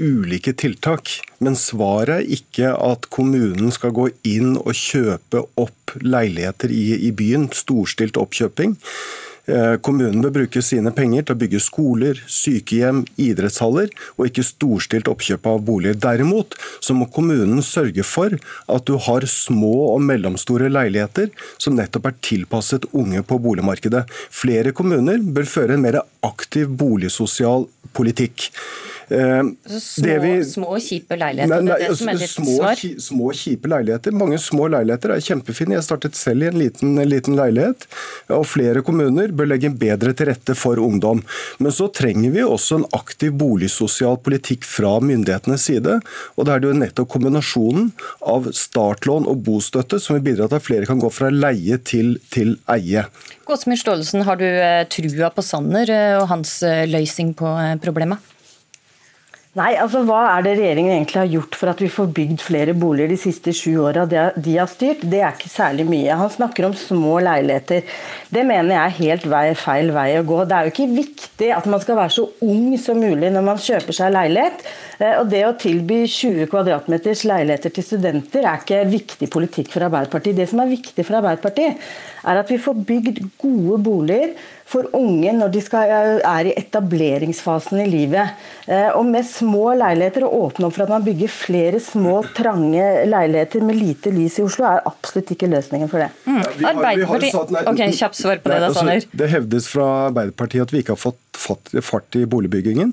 ulike tiltak. Men svaret er ikke at kommunen skal gå inn og kjøpe opp leiligheter i, i byen. Storstilt oppkjøping. Eh, kommunen bør bruke sine penger til å bygge skoler, sykehjem, idrettshaller, og ikke storstilt oppkjøp av boliger. Derimot så må kommunen sørge for at du har små og mellomstore leiligheter som nettopp er tilpasset unge på boligmarkedet. Flere kommuner bør føre en mer aktiv boligsosial politikk. Eh, små, vi, små, kjipe leiligheter? Nei, nei, det det ditt små, svar? Små, kjipe leiligheter. Mange små leiligheter er kjempefine. Jeg startet selv i en liten, liten leilighet. og Flere kommuner bør legge bedre til rette for ungdom. Men så trenger vi også en aktiv boligsosial politikk fra myndighetenes side. og Da er det jo nettopp kombinasjonen av startlån og bostøtte som vil bidra til at flere kan gå fra leie til, til eie. Gåsmyr Staalesen, har du eh, trua på Sanner eh, og hans løsning på problemet? Nei, altså Hva er det regjeringen egentlig har gjort for at vi får bygd flere boliger de siste sju åra de har styrt? Det er ikke særlig mye. Han snakker om små leiligheter. Det mener jeg er helt vei, feil vei å gå. Det er jo ikke viktig at man skal være så ung som mulig når man kjøper seg leilighet. Eh, og det å tilby 20 kvadratmeters leiligheter til studenter er ikke viktig politikk for Arbeiderpartiet. Det som er viktig for Arbeiderpartiet, er at vi får bygd gode boliger for unge når de skal, eh, er i etableringsfasen i livet. Eh, og med små leiligheter, å åpne opp for at man bygger flere små, trange leiligheter med lite lys i Oslo, er absolutt ikke løsningen for det. Mm. Arbeiderpartiet Ok, Kjapt svar på det, da, Sanner. Altså, det hevdes fra Arbeiderpartiet at vi ikke har fått fart i boligbyggingen.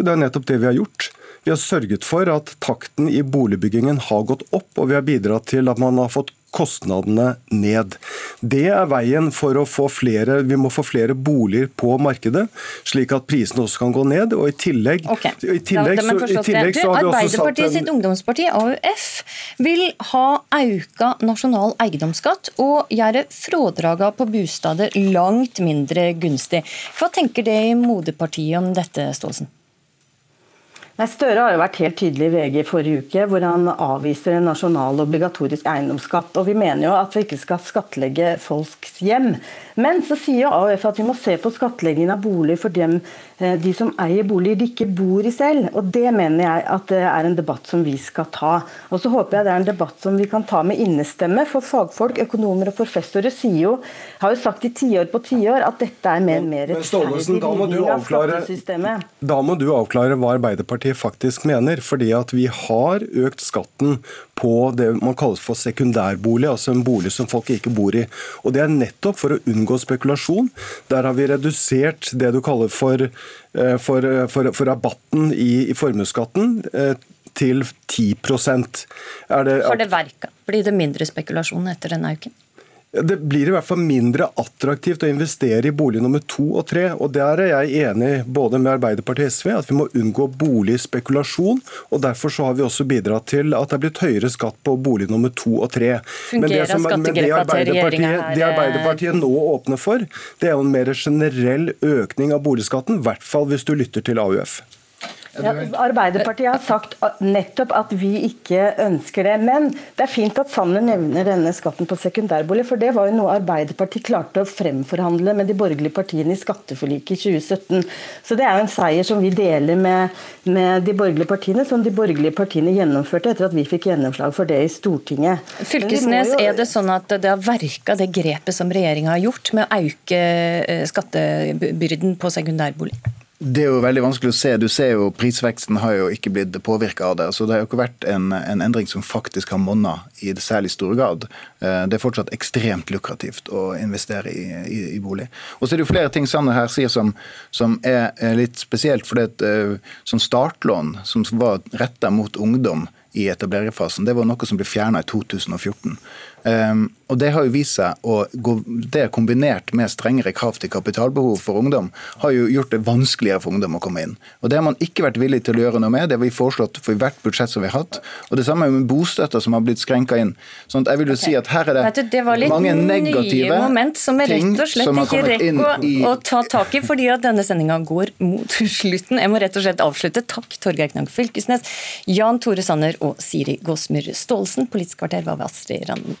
Det er nettopp det vi har gjort. Vi har sørget for at takten i boligbyggingen har gått opp, og vi har bidratt til at man har fått kostnadene ned. Det er veien for å få flere Vi må få flere boliger på markedet, slik at prisene også kan gå ned. Og i tillegg, okay. i tillegg, så, i tillegg så, har vi også satt en... sitt ungdomsparti, AUF, vil ha auka nasjonal eiendomsskatt og gjøre frådraga på bostader langt mindre gunstig. Hva tenker det i moderpartiet om dette, Staalesen? Nei, Støre har jo vært helt tydelig i VG forrige uke, hvor han avviser en nasjonal obligatorisk eiendomsskatt. Og vi mener jo at vi ikke skal skattlegge folks hjem. Men så sier jo AUF at vi må se på skattleggingen av bolig for dem, eh, de som eier boliger de ikke bor i selv. Og det mener jeg at det er en debatt som vi skal ta. Og så håper jeg det er en debatt som vi kan ta med innestemme. For fagfolk, økonomer og professorer sier jo, har jo sagt i tiår på tiår at dette er mer, og mer rettferdig. Da må du avklare hva Arbeiderpartiet Arbeiderpartiet faktisk mener. fordi at vi har økt skatten på det man kaller for sekundærbolig, altså en bolig som folk ikke bor i. Og Det er nettopp for å unngå spekulasjon. Der har vi redusert det du kaller for, eh, for, for, for rabatten i, i formuesskatten eh, til 10 er det, Har det verka? Blir det mindre spekulasjon etter denne uken? Det blir i hvert fall mindre attraktivt å investere i bolig nummer to og tre. og Der er jeg enig både med Arbeiderpartiet og SV at vi må unngå boligspekulasjon. og Derfor så har vi også bidratt til at det er blitt høyere skatt på bolig nummer to og tre. Men det, som, men det, Arbeiderpartiet, det Arbeiderpartiet nå åpner for, det er jo en mer generell økning av boligskatten. I hvert fall hvis du lytter til AUF. Ja, Arbeiderpartiet har sagt nettopp at vi ikke ønsker det. Men det er fint at Sanner nevner denne skatten på sekundærbolig, for det var jo noe Arbeiderpartiet klarte å fremforhandle med de borgerlige partiene i skatteforliket i 2017. Så det er jo en seier som vi deler med, med de borgerlige partiene, som de borgerlige partiene gjennomførte etter at vi fikk gjennomslag for det i Stortinget. Fylkesnes, jo... er det sånn at det har verka det grepet som regjeringa har gjort med å øke eh, skattebyrden på sekundærbolig? Det er jo veldig vanskelig å se. Du ser jo Prisveksten har jo ikke blitt påvirka av det. så Det har jo ikke vært en, en endring som faktisk har monna i det særlig stor grad. Eh, det er fortsatt ekstremt lukrativt å investere i, i, i bolig. Og så er det jo flere ting Sanner her sier som, som er, litt spesielt. for det uh, Som startlån, som var retta mot ungdom i etablererfasen. det var noe som ble fjerna i 2014. Um, og Det har jo vist seg å gå, det kombinert med strengere krav til kapitalbehov for ungdom, har jo gjort det vanskeligere for ungdom å komme inn. Og Det har man ikke vært villig til å gjøre noe med. Det har vi foreslått for hvert budsjett som vi har hatt. Og Det samme med bostøtta som har blitt skrenka inn. Sånn at jeg vil jo okay. si at her er det, det var litt mange negative moment som er rett og slett ikke rekker i... å ta tak i, fordi at denne sendinga går mot slutten. Jeg må rett og slett avslutte. Takk, Torgeir Knag Fylkesnes, Jan Tore Sanner og Siri Gåsmyr Staalesen. Politisk kvarter var ved Astrid Randen.